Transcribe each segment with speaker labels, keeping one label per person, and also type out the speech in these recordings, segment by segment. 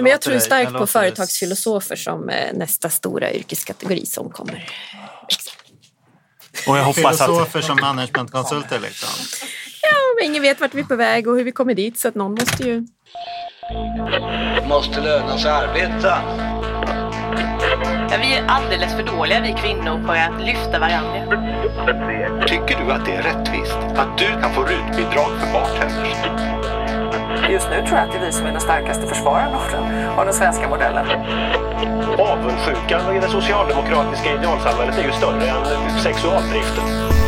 Speaker 1: men jag tror starkt på företagsfilosofer som eh, nästa stora yrkeskategori som kommer
Speaker 2: Och jag hoppas
Speaker 3: Filosofer
Speaker 2: att...
Speaker 3: som managementkonsulter liksom.
Speaker 1: Ja, men ingen vet vart vi är på väg och hur vi kommer dit så att någon måste ju...
Speaker 4: Det måste löna sig att arbeta.
Speaker 5: Ja, vi är alldeles för dåliga vi kvinnor på att lyfta varandra.
Speaker 4: Tycker du att det är rättvist att du kan få rutbidrag för bartenders?
Speaker 6: Just nu tror jag att det är vi som är den starkaste försvararen av den, av den svenska modellen.
Speaker 7: Avundsjukan i det socialdemokratiska idealsamhället är ju större än sexualdriften.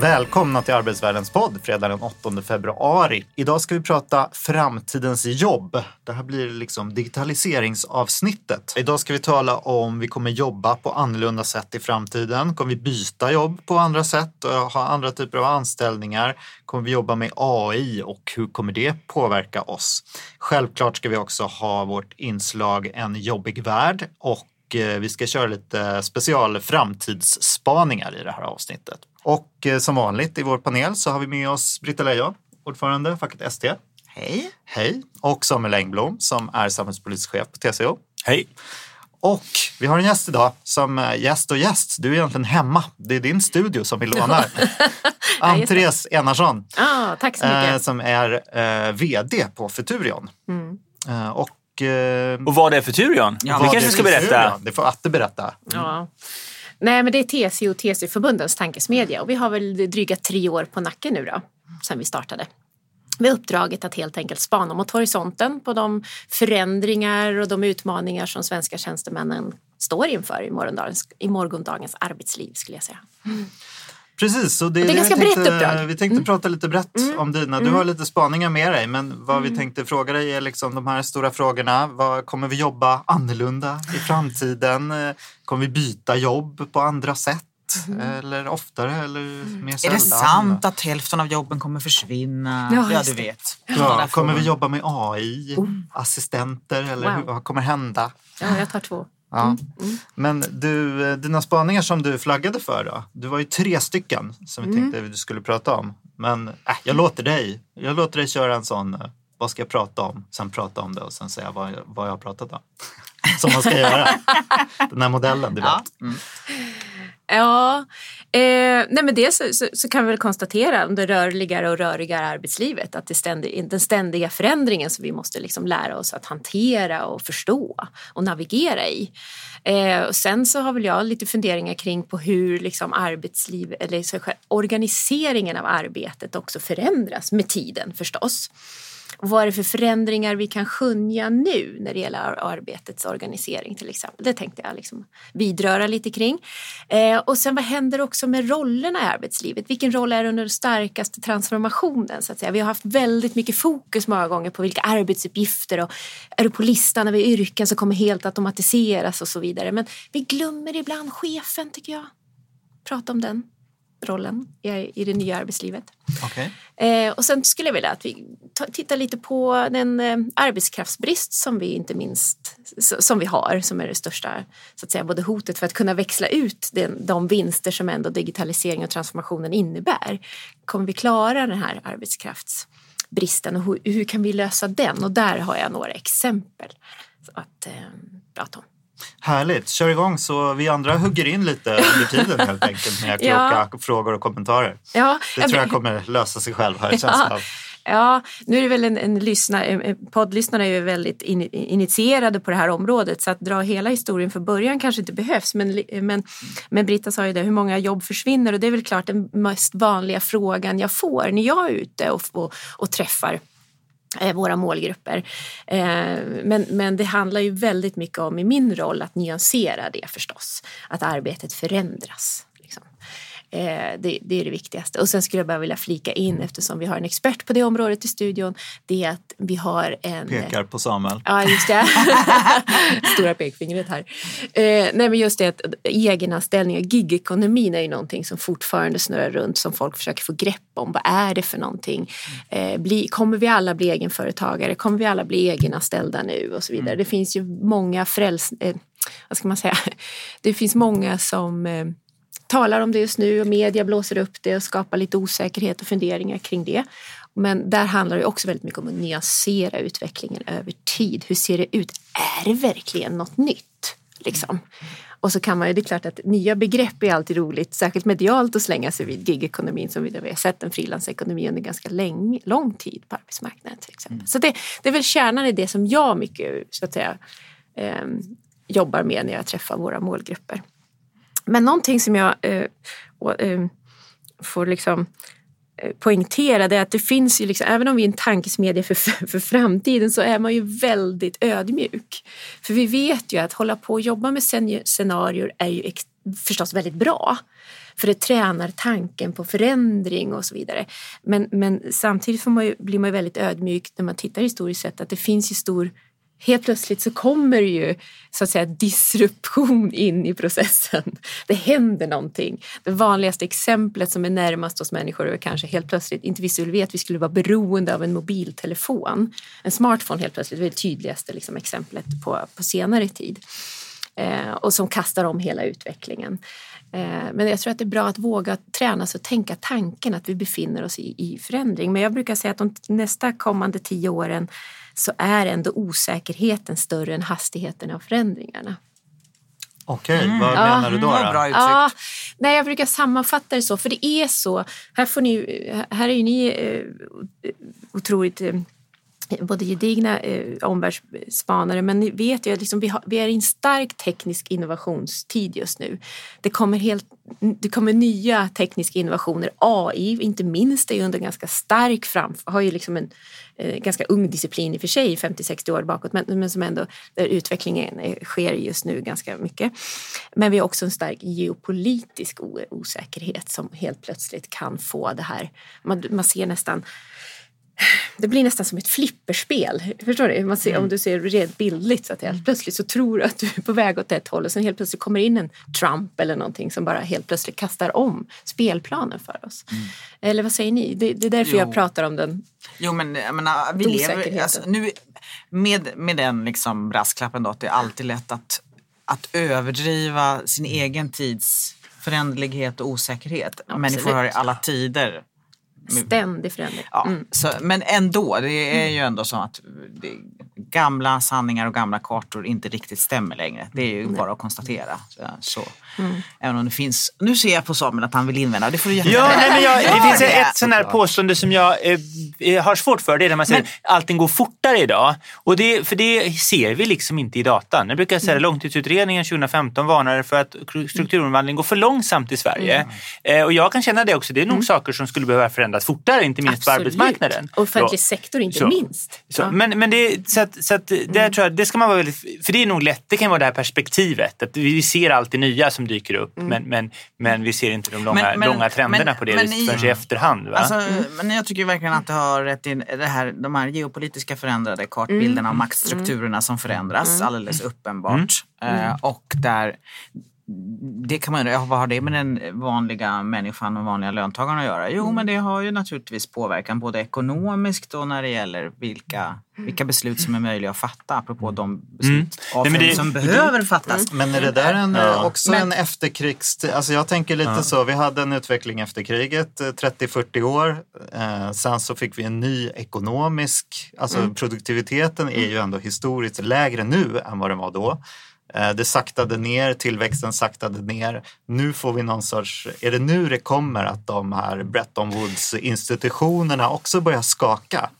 Speaker 3: Välkomna till Arbetsvärldens podd fredag den 8 februari. Idag ska vi prata framtidens jobb. Det här blir liksom digitaliseringsavsnittet. Idag ska vi tala om vi kommer jobba på annorlunda sätt i framtiden. Kommer vi byta jobb på andra sätt och ha andra typer av anställningar? Kommer vi jobba med AI och hur kommer det påverka oss? Självklart ska vi också ha vårt inslag En jobbig värld och eh, vi ska köra lite special framtidsspaningar i det här avsnittet. Och eh, som vanligt i vår panel så har vi med oss Britta Lejon, ordförande facket ST.
Speaker 8: Hej.
Speaker 3: Hej. Och Samuel Engblom som är samhällspolitisk chef på TCO.
Speaker 2: Hej!
Speaker 3: Och vi har en gäst idag som gäst och gäst. Du är egentligen hemma. Det är din studio som vi lånar. Ann-Therese Enarsson
Speaker 1: Ah, tack så mycket.
Speaker 3: eh, som är eh, vd på Futurion.
Speaker 1: Mm.
Speaker 3: Eh, och, eh,
Speaker 2: Och vad är för tur Jan?
Speaker 8: Ja,
Speaker 2: det kanske du ska berätta.
Speaker 3: Futurion, Det får Atte berätta.
Speaker 1: Ja. Nej, men det är TCO och TCO-förbundens tankesmedja och vi har väl dryga tre år på nacken nu då, sen vi startade. Med uppdraget att helt enkelt spana mot horisonten på de förändringar och de utmaningar som svenska tjänstemännen står inför i morgondagens, i morgondagens arbetsliv skulle jag säga. Mm.
Speaker 3: Precis, så det,
Speaker 1: Det är ganska
Speaker 3: vi tänkte,
Speaker 1: brett uppdrag. Mm.
Speaker 3: Vi tänkte prata lite brett om dina. Du har lite spaningar med dig, men vad vi tänkte fråga dig är liksom de här stora frågorna. Vad, kommer vi jobba annorlunda i framtiden? Eh, Kommer vi byta jobb på andra sätt? Eller oftare eller mer
Speaker 8: Är
Speaker 3: sällan?
Speaker 8: det sant att hälften av jobben kommer försvinna?
Speaker 1: Ja,
Speaker 8: Ja, du vet.
Speaker 3: Ja, kommer vi jobba med AI, assistenter eller
Speaker 1: Wow.
Speaker 3: hur, vad kommer hända?
Speaker 1: Ja, jag tar två.
Speaker 3: Ja. Men du, eh, dina spaningar som du flaggade för då? Du var ju tre stycken som vi tänkte att du skulle prata om. Men äh, jag låter dig. Jag låter dig köra en sån, eh, vad ska jag prata om? Sen prata om det och sen säga vad jag, vad jag har pratat om. Som man ska göra. Den här modellen, du vet.
Speaker 8: Ja.
Speaker 1: Ja, eh, nej men dels så, så, så kan vi väl konstatera om det rörligare och rörigare arbetslivet att det ständig, den ständiga förändringen som vi måste liksom lära oss att hantera och förstå och navigera i. Eh, och sen så har väl jag lite funderingar kring på hur liksom arbetsliv eller organiseringen av arbetet också förändras med tiden förstås. Vad är det för förändringar vi kan skönja nu när det gäller arbetets organisering till exempel? Det tänkte jag liksom vidröra lite kring. Eh, och sen vad händer också med rollerna i arbetslivet? Vilken roll är under den starkaste transformationen? Så att säga? Vi har haft väldigt mycket fokus många gånger på vilka arbetsuppgifter och är du på listan över yrken som kommer helt automatiseras och så vidare. Men vi glömmer ibland chefen tycker jag. Prata om den rollen i, det nya arbetslivet.
Speaker 3: Okej.
Speaker 1: Eh, och sen skulle jag vilja att vi ta, tittar lite på den eh, arbetskraftsbrist som vi inte minst som vi har, som är det största så att säga, både hotet för att kunna växla ut den, de vinster som ändå digitalisering och transformationen innebär. Kommer vi klara den här arbetskraftsbristen och hur, hur kan vi lösa den? Och där har jag några exempel att eh, prata om.
Speaker 3: Härligt, kör igång så vi andra hugger in lite under tiden helt enkelt med kloka
Speaker 1: Ja.
Speaker 3: frågor och kommentarer.
Speaker 1: Ja,
Speaker 3: Det tror jag kommer lösa sig själv jag
Speaker 1: Ja. Ja, nu är det väl en, en lyssnare, en- en poddlyssnare är ju väldigt in, initierade på det här området så att dra hela historien för början kanske inte behövs. Men, li- men, men Britta sa ju det, hur många jobb försvinner? Och det är väl klart den mest vanliga frågan jag får när jag är ute och, och, och träffar eh, Eh, våra målgrupper. Eh, men, men det handlar ju väldigt mycket om i min roll att nyansera det förstås. Att arbetet förändras. Eh, Det, det är det viktigaste. Och sen skulle jag bara vilja flika in eftersom vi har en expert på det området i studion. Det är att vi har en...
Speaker 3: Pekar på Samuel.
Speaker 1: Ja, just det. Stora pekfingret här. Eh, nej, men just det att egenanställning och gigekonomin är ju någonting som fortfarande snurrar runt som folk försöker få grepp om. Vad är det för någonting? Eh, bli, kommer vi alla bli egenföretagare? Kommer vi alla bli egenanställda nu? Och så vidare. Det finns ju många fräls... Eh, vad ska man säga? Det finns många som eh, talar om det just nu och media blåser upp det och skapar lite osäkerhet och funderingar kring det. Men där handlar det också väldigt mycket om att nyansera utvecklingen över tid. Hur ser det ut? Är det verkligen något nytt? Liksom. Och så kan man ju, det är klart att nya begrepp är alltid roligt, särskilt medialt att slänga sig vid gigekonomin som vi har sett en frilansekonomi under ganska lång, lång tid på arbetsmarknaden till exempel. Så det, det är väl kärnan i det som jag mycket så att säga eh, jobbar med när jag träffar våra målgrupper. Men någonting som jag eh, eh, får liksom eh, poängtera det är att det finns ju, liksom, även om vi är en tankesmedja för, för framtiden så är man ju väldigt ödmjuk. För vi vet ju att hålla på och jobba med scenarier är ju ex- förstås väldigt bra. För det tränar tanken på förändring och så vidare. Men, men samtidigt får man ju, blir man ju väldigt ödmjuk när man tittar historiskt sett att det finns ju stor Helt plötsligt så kommer ju så att säga disruption in i processen. Det händer någonting. Det vanligaste exemplet som är närmast oss människor är kanske helt plötsligt, inte vi skulle veta att vi skulle vara beroende av en mobiltelefon. En smartphone helt plötsligt det är det tydligaste liksom, exemplet på, på senare tid. Eh, och som kastar om hela utvecklingen. Eh, men jag tror att det är bra att våga träna sig och tänka tanken att vi befinner oss i, i förändring. Men jag brukar säga att de nästa kommande tio åren så är ändå osäkerheten större än hastigheten av förändringarna.
Speaker 3: Okej, vad
Speaker 1: Ja.
Speaker 3: menar du då?
Speaker 8: Vad
Speaker 3: då?
Speaker 8: bra uttryckt.
Speaker 1: Ja, nej, jag brukar sammanfatta det så, för det är så. Här, får ni, här är ju ni eh, otroligt eh, både gedigna eh, omvärldsspanare men ni vet ju att liksom vi, har, vi är i en stark teknisk innovationstid just nu. Det kommer, helt, det kommer nya tekniska innovationer. AI inte minst är ju under ganska stark fram, har ju liksom en eh, ganska ung disciplin i och för sig, 50-60 år bakåt, men, men som ändå där utvecklingen eh, sker just nu ganska mycket. Men vi har också en stark geopolitisk osäkerhet som helt plötsligt kan få det här, man, man ser nästan det blir nästan som ett flipperspel. Förstår du? Man ser, Om du ser rent bildligt så att helt plötsligt så tror du att du är på väg åt ett håll och sen helt plötsligt kommer in en Trump eller någonting som bara helt plötsligt kastar om spelplanen för oss. Eller vad säger ni? Det, det är därför
Speaker 8: Jo.
Speaker 1: jag pratar om den.
Speaker 8: Jo men jag menar, vi lever, alltså, nu, med, med den liksom brasklappen då att det är alltid lätt att, att överdriva sin egen tids föränderlighet och osäkerhet. Människor har i alla tider
Speaker 1: Ständig förändring.
Speaker 8: Ja,
Speaker 1: Mm.
Speaker 8: så, men ändå, det är ju ändå så att det, gamla sanningar och gamla kartor inte riktigt stämmer längre. Det är ju bara att konstatera. Så.
Speaker 1: Mm.
Speaker 8: Även om det finns, nu ser jag på Samuel att han vill invända, det får du
Speaker 7: Ja, nej, men jag, det finns ett sånt här påstående som jag eh, har svårt för. Det är när man säger att allting går fortare idag. Och det, för det ser vi liksom inte i datan. Jag brukar säga att långtidsutredningen 2015 varnade för att strukturomvandling går för långsamt i Sverige. Eh, och jag kan känna det också. Det är nog saker som skulle behöva förändras fortare, inte minst på arbetsmarknaden.
Speaker 1: Och offentlig sektor inte
Speaker 7: så-
Speaker 1: minst.
Speaker 7: så,
Speaker 1: Ja.
Speaker 7: Men, men det, så att, så att där tror jag, det ska man vara väldigt, för det är nog lätt, det kan vara det här perspektivet. Att vi ser allt det nya som dyker upp men, men, men vi ser inte de långa,
Speaker 8: Men- men-
Speaker 7: långa trenderna på det viset förrän i efterhand. Va?
Speaker 8: Alltså, Men jag tycker verkligen att du har rätt i det här, de här geopolitiska förändrade kartbilderna och maktstrukturerna som förändras alldeles uppenbart. Eh, och där det kan man undra, ja, vad har det med den vanliga människan och vanliga löntagaren att göra? Jo, men det har ju naturligtvis påverkan både ekonomiskt och när det gäller vilka, vilka beslut som är möjliga att fatta apropå de beslut
Speaker 7: Nej, men det-
Speaker 8: som behöver fattas.
Speaker 3: Men är det där en,
Speaker 7: Ja.
Speaker 3: också
Speaker 8: Men-
Speaker 3: en efterkrigs... Alltså jag tänker lite så, vi hade en utveckling efter kriget, eh, 30-40 år. Eh, sen så fick vi en ny ekonomisk... Alltså produktiviteten är ju ändå historiskt lägre nu än vad den var då. Eh, det saktade ner, tillväxten saktade ner. Nu får vi någon sorts... Är det nu det kommer att de här Bretton Woods-institutionerna också börjar skaka?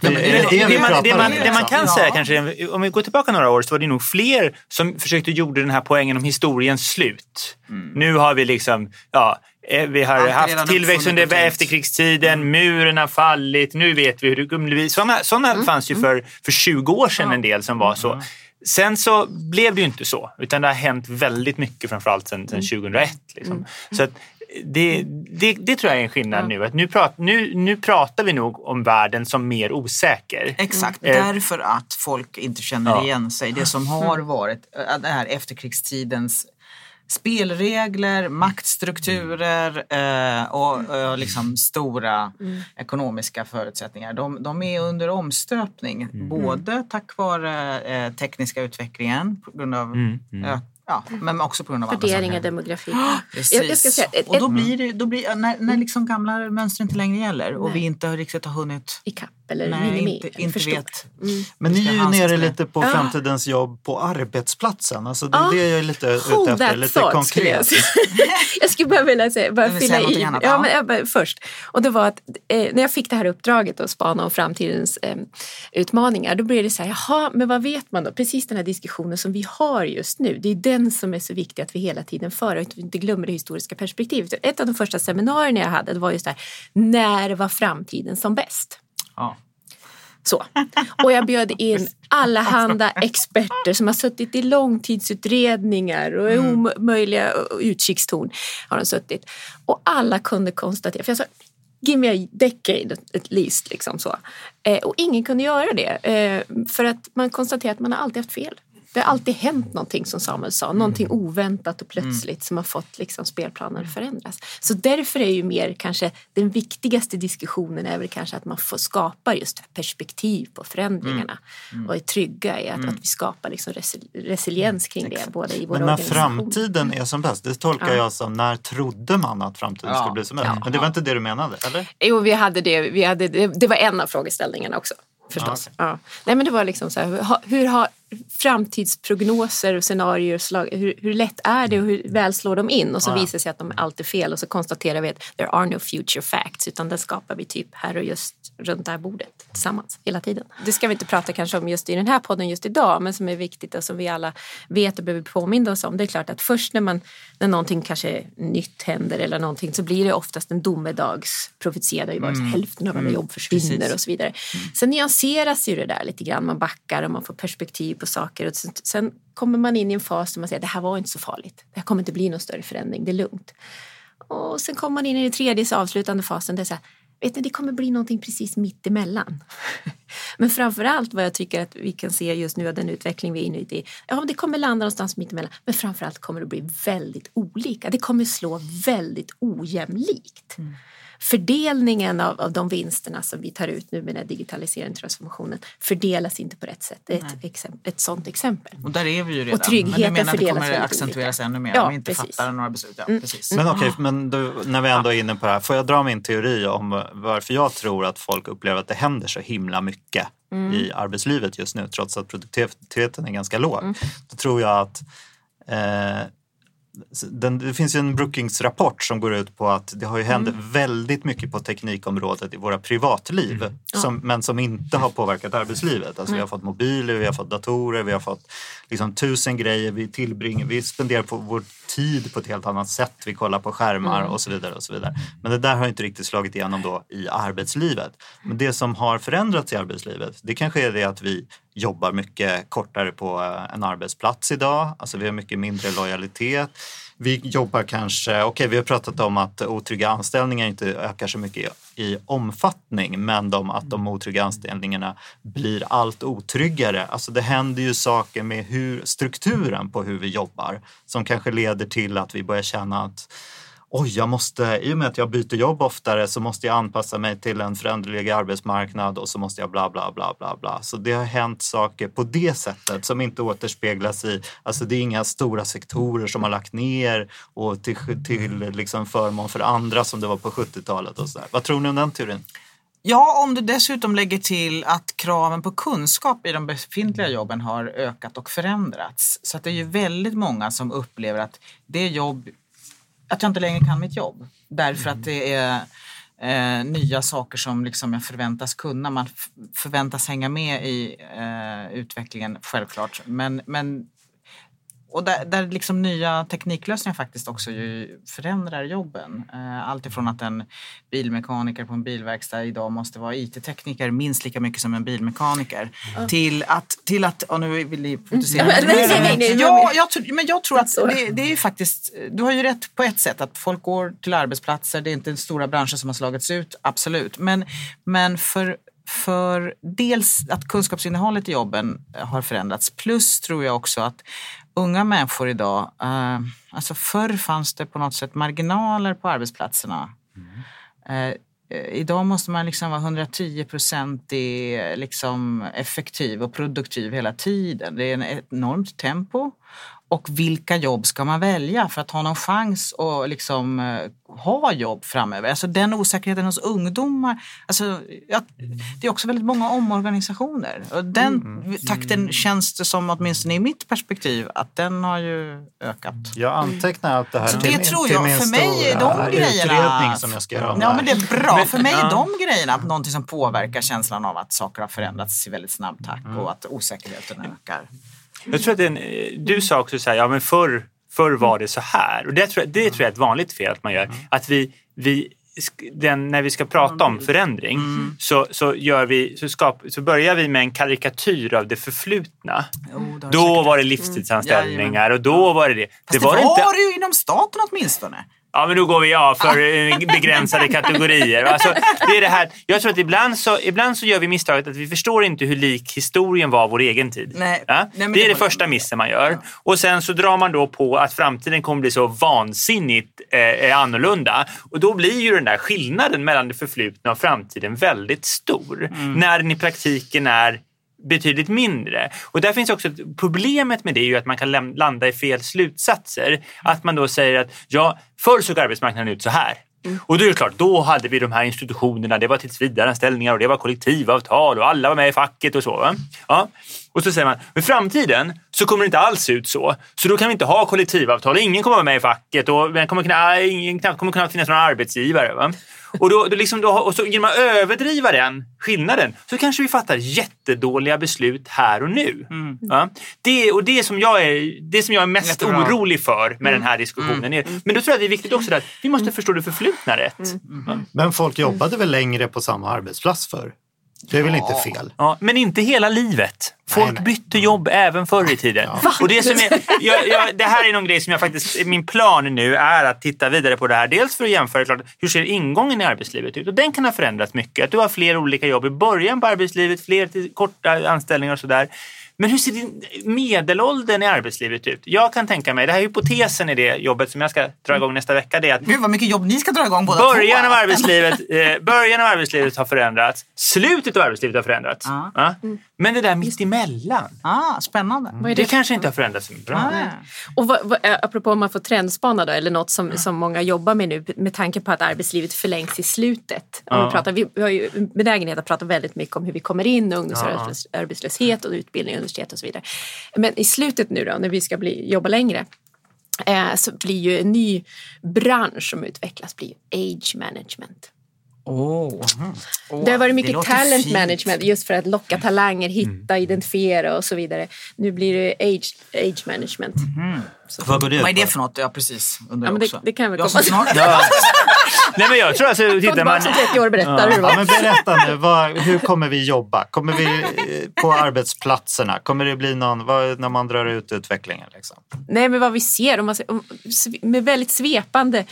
Speaker 3: Det,
Speaker 7: man, det,
Speaker 3: om?
Speaker 7: man, det man kan
Speaker 8: Ja.
Speaker 7: säga kanske, om vi går tillbaka några år så var det nog fler som försökte gjorde den här poängen om historiens slut. Nu har vi liksom, ja, eh, vi har
Speaker 8: Allt
Speaker 7: haft tillväxt under efterkrigstiden, muren har fallit, nu vet vi hur det kommer bli. Sådana, sådana fanns ju för, för 20 år sedan en del som var så. Sen så blev det ju inte så, utan det har hänt väldigt mycket framförallt sedan, sedan 2001. Liksom. Så att det, det, det tror jag är en skillnad nu. Att nu, prat, nu. Nu pratar vi nog om världen som mer osäker.
Speaker 8: Exakt,
Speaker 7: Eh,
Speaker 8: därför att folk inte känner
Speaker 7: Ja.
Speaker 8: igen sig. Det som har varit äh, det här efterkrigstidens spelregler, maktstrukturer eh, och eh, liksom stora ekonomiska förutsättningar. De, de är under omstöpning, både tack vare eh, tekniska utvecklingen på grund av
Speaker 7: Mm,
Speaker 8: ö- Ja, men också på grund av andra
Speaker 1: Värderingar, demografi.
Speaker 8: Precis.
Speaker 1: Jag, jag ska säga, ett,
Speaker 8: och då blir det, då blir, när, när liksom gamla mönster inte längre gäller och vi inte har riktigt har hunnit
Speaker 1: i kapp eller
Speaker 8: nej,
Speaker 1: minimi,
Speaker 8: inte, inte vet.
Speaker 3: Men
Speaker 8: Vi
Speaker 3: ni är ju nere
Speaker 8: med det.
Speaker 3: lite på framtidens jobb på arbetsplatsen. Alltså det är
Speaker 1: Ja.
Speaker 3: det jag är lite ute efter, lite
Speaker 1: thought, skulle jag
Speaker 3: konkret.
Speaker 1: säga. jag skulle bara vilja säga, bara
Speaker 8: vill
Speaker 1: fylla
Speaker 8: säga
Speaker 1: i.
Speaker 8: annat,
Speaker 1: Ja, men, jag bara, först. Och det var att eh, när jag fick det här uppdraget att spana om framtidens eh, utmaningar, då blev det så här, jaha, men vad vet man då? Precis den här diskussionen som vi har just nu, det är den som är så viktig att vi hela tiden för och inte glömmer det historiska perspektivet. Ett av de första seminarierna jag hade var just det här, när var framtiden som bäst?
Speaker 8: Ja.
Speaker 1: Så. Och jag bjöd in allehanda experter som har suttit i långtidsutredningar och i omöjliga utkikstorn har de suttit. Och alla kunde konstatera, för jag sa Give me a decade at least. Liksom så. Eh, och ingen kunde göra det. Eh, för att man konstaterar att man har alltid haft fel. Det har alltid hänt någonting som Samuel sa, någonting oväntat och plötsligt som har fått liksom spelplanen att förändras. Så därför är ju mer kanske den viktigaste diskussionen är väl kanske att man får skapa just perspektiv på förändringarna och är trygga i att, att vi skapar liksom resi- resiliens kring det både i våra
Speaker 3: Men när framtiden är som bäst, det tolkar jag som när trodde man att framtiden
Speaker 8: Ja.
Speaker 3: skulle bli som bäst? Men det var inte det du menade, eller?
Speaker 1: Jo, vi hade det. Vi hade det, det var en av frågeställningarna också. Förstås. Ja. Nej, men det var liksom så här, hur har framtidsprognoser och scenarier slag, hur, hur lätt är det och hur väl slår de in? Och så visar det sig att de är alltid fel och så konstaterar vi att there are no future facts utan den skapar vi typ här och just runt det här bordet tillsammans hela tiden. Det ska vi inte prata kanske om just i den här podden just idag men som är viktigt och som vi alla vet och behöver påminna oss om. Det är klart att först när, man, när någonting kanske nytt händer eller någonting så blir det oftast en domedagsprofetia där ju bara så hälften av alla jobb försvinner
Speaker 8: Precis.
Speaker 1: och så vidare. Sen nyanseras ju det där lite grann. Man backar och man får perspektiv på saker. Och sen, sen kommer man in i en fas där man säger det här var inte så farligt. Det här kommer inte bli någon större förändring. Det är lugnt. Och sen kommer man in i den tredje avslutande fasen. Det är så här, vet ni, det kommer bli någonting precis mitt emellan. Men framför allt vad jag tycker att vi kan se just nu av den utveckling vi är inne i. Ja, det kommer landa någonstans mitt emellan. Men framför allt kommer det bli väldigt olika. Det kommer slå väldigt ojämlikt. Mm. Fördelningen av, av de vinsterna som vi tar ut nu med den här digitaliseringen och transformationen fördelas inte på rätt sätt. Det är ett, exemp- ett sånt exempel.
Speaker 8: Och där är vi ju redan.
Speaker 1: tryggheten
Speaker 8: men du menar att det kommer
Speaker 1: väldigt
Speaker 8: accentueras
Speaker 1: olika.
Speaker 8: ännu mer
Speaker 1: Ja,
Speaker 8: om vi inte
Speaker 1: precis.
Speaker 8: fattar några beslut. Ja, precis.
Speaker 3: Men okej, men du, när vi ändå är inne på det här, får jag dra min teori om varför jag tror att folk upplever att det händer så himla mycket i arbetslivet just nu, trots att produktiviteten är ganska låg. Då tror jag att eh, den, det finns ju en Brookings-rapport som går ut på att det har ju hänt väldigt mycket på teknikområdet i våra privatliv som, men som inte har påverkat arbetslivet. Alltså, Vi har fått mobiler, vi har fått datorer, vi har fått liksom, tusen grejer. Vi, tillbringar, vi spenderar på vår tid på ett helt annat sätt. Vi kollar på skärmar och så vidare. och så vidare. Men det där har inte riktigt slagit igenom då i arbetslivet. Men det som har förändrats i arbetslivet det kanske är det att vi jobbar mycket kortare på eh, en arbetsplats idag. Alltså vi har mycket mindre lojalitet. Vi jobbar kanske, okej vi har pratat om att otrygga anställningar inte ökar så mycket i, i omfattning men de, att de otrygga anställningarna blir allt otryggare. Alltså det händer ju saker med hur, strukturen på hur vi jobbar som kanske leder till att vi börjar känna att oj, jag måste, i och med att jag byter jobb oftare så måste jag anpassa mig till en föränderlig arbetsmarknad och så måste jag bla bla bla bla bla. Så det har hänt saker på det sättet som inte återspeglas i, alltså det är inga stora sektorer som har lagt ner och till, till liksom förmån för andra som det var på 70-talet och sådär. Vad tror ni om den teorin?
Speaker 8: Ja, om du dessutom lägger till att kraven på kunskap i de befintliga jobben har ökat och förändrats. Så att det är ju väldigt många som upplever att det jobb, att jag inte längre kan mitt jobb. Därför att det är eh, nya saker som liksom jag förväntas kunna. Man förväntas hänga med i eh, utvecklingen, självklart. Men, men och där, där liksom nya tekniklösningar faktiskt också ju förändrar jobben. Eh, Allt ifrån att en bilmekaniker på en bilverkstad idag måste vara IT-tekniker minst lika mycket som en bilmekaniker. Till att, till att och nu vill ni fokusera
Speaker 1: Mm. Nej, nej.
Speaker 8: Ja, jag, men jag tror att det, det är ju faktiskt, du har ju rätt på ett sätt att folk går till arbetsplatser, det är inte stora branscher som har slagits ut, absolut. Men, men för för dels att kunskapsinnehållet i jobben har förändrats plus tror jag också att unga människor idag, eh, alltså förr fanns det på något sätt marginaler på arbetsplatserna. Eh, eh, idag måste man liksom vara 110 procent liksom effektiv och produktiv hela tiden. Det är ett enormt tempo Och vilka jobb ska man välja för att ha någon chans att liksom, eh, ha jobb framöver? Alltså den osäkerheten hos ungdomar. Alltså, ja, det är också väldigt många omorganisationer. Och den
Speaker 3: Mm.
Speaker 8: takten känns det som, åtminstone i mitt perspektiv, att den har ju ökat.
Speaker 3: Jag antecknar allt det här
Speaker 8: Så
Speaker 3: till,
Speaker 8: det tror jag.
Speaker 3: min
Speaker 8: För mig är de grejerna-
Speaker 3: som jag ska göra
Speaker 8: Ja, men det är bra. För mig är de grejerna någonting som påverkar känslan av att saker har förändrats i väldigt snabb takt och att osäkerheten ökar.
Speaker 7: Jag tror att eh, du sa också så här, ja men förr, förr var det så här. Och det tror, jag, det tror jag är ett vanligt fel att man gör. Att vi, vi den, när vi ska prata om förändring så, så, gör vi, så, skap, så börjar vi med en karikatyr av det förflutna.
Speaker 8: Jo, det har det
Speaker 7: Då var det livstidsanställningar och då var det det.
Speaker 8: Fast det,
Speaker 7: det var
Speaker 8: var,
Speaker 7: det inte
Speaker 8: det ju inom staten åtminstone.
Speaker 7: Ja, men då går vi ja för eh, begränsade kategorier. Alltså, det är det här. Jag tror att ibland så, ibland så gör vi misstaget att vi förstår inte hur lik historien var vår egen tid.
Speaker 8: Nej.
Speaker 7: Ja?
Speaker 8: Nej,
Speaker 7: det är
Speaker 8: det
Speaker 7: det första missen man gör. Och sen så drar man då på att framtiden kommer bli så vansinnigt eh, annorlunda. Och då blir ju den där skillnaden mellan det förflutna och framtiden väldigt stor. När den i praktiken är betydligt mindre. Och där finns också problemet med det är ju att man kan landa i fel slutsatser. Att man då säger att ja, förr såg arbetsmarknaden ut så här. Och då är det klart, då hade vi de här institutionerna, det var tillsvidareanställningar och det var kollektivavtal och alla var med i facket och så. Va? Ja. Och så säger man, i framtiden så kommer det inte alls ut så. Så då kan vi inte ha kollektivavtal, ingen kommer vara med i facket och det kommer knappt, ingen kommer kunna finnas några arbetsgivare. Va? Och, då, då liksom då, och så genom att överdriva den skillnaden så kanske vi fattar jättedåliga beslut här och nu. Ja? Det, och det som jag är, det som jag är mest
Speaker 8: Jättebra.
Speaker 7: orolig för med den här diskussionen. Är, men då tror jag det är viktigt också att vi måste förstå det förflutna rätt. Ja.
Speaker 3: Men folk jobbade väl längre på samma arbetsplats för? Det är väl inte fel?
Speaker 7: Ja, men inte hela livet. Folk
Speaker 3: Nej, nej.
Speaker 7: bytte jobb även förr i tiden. Och det, som är, jag, jag, det här är någon grej som jag faktiskt, min plan nu är att titta vidare på det här. Dels för att jämföra klart, hur ser ingången i arbetslivet ut? Och den kan ha förändrats mycket. Att du har fler olika jobb i början på arbetslivet, fler korta anställningar och sådär. Men hur ser din medelåldern i arbetslivet ut? Jag kan tänka mig, det här är hypotesen i det jobbet som jag ska dra igång nästa vecka, det är att
Speaker 8: Gud vad mycket jobb ni ska dra igång båda
Speaker 7: Början
Speaker 8: två.
Speaker 7: av, arbetslivet, eh, början av arbetslivet har förändrats. Slutet av arbetslivet har förändrats.
Speaker 8: Ja.
Speaker 7: Ja. Men det där mittemellan,
Speaker 8: Ah, spännande.
Speaker 1: Är
Speaker 7: det
Speaker 1: det?
Speaker 7: kanske inte har förändrats så bra.
Speaker 8: Ah.
Speaker 1: Och vad, vad, eh, apropå om man får trendspana då, eller något som, som många jobbar med nu med tanke på att arbetslivet förlängs i slutet. Om vi, pratar, vi, har ju en benägenhet att prata väldigt mycket om hur vi kommer in, ungdomsarbetslöshet och utbildning, universitet och så vidare. Men i slutet nu då, när vi ska bli, jobba längre, eh, så blir ju en ny bransch som utvecklas blir ju age management.
Speaker 8: Oh. Oh,
Speaker 1: Det har varit mycket talent
Speaker 8: fint.
Speaker 1: management just för att locka talanger, hitta, identifiera och så vidare. Nu blir det age, age management.
Speaker 3: Vad går det
Speaker 8: Vad är det för något? Ja, precis. Undrar
Speaker 1: Ja, men det-
Speaker 8: också.
Speaker 1: det kan väl
Speaker 8: jag
Speaker 1: komma
Speaker 8: snart...
Speaker 7: Nej, men jag tror alltså, tittar man...
Speaker 1: tillbaka om 30 år och berätta hur det
Speaker 3: Ja,
Speaker 1: var.
Speaker 3: men berätta nu, vad, hur kommer vi jobba? Kommer vi eh, på arbetsplatserna? Kommer det bli någon, vad, när man drar ut utvecklingen? Liksom?
Speaker 1: Nej, men vad vi ser, om man, om, med väldigt svepande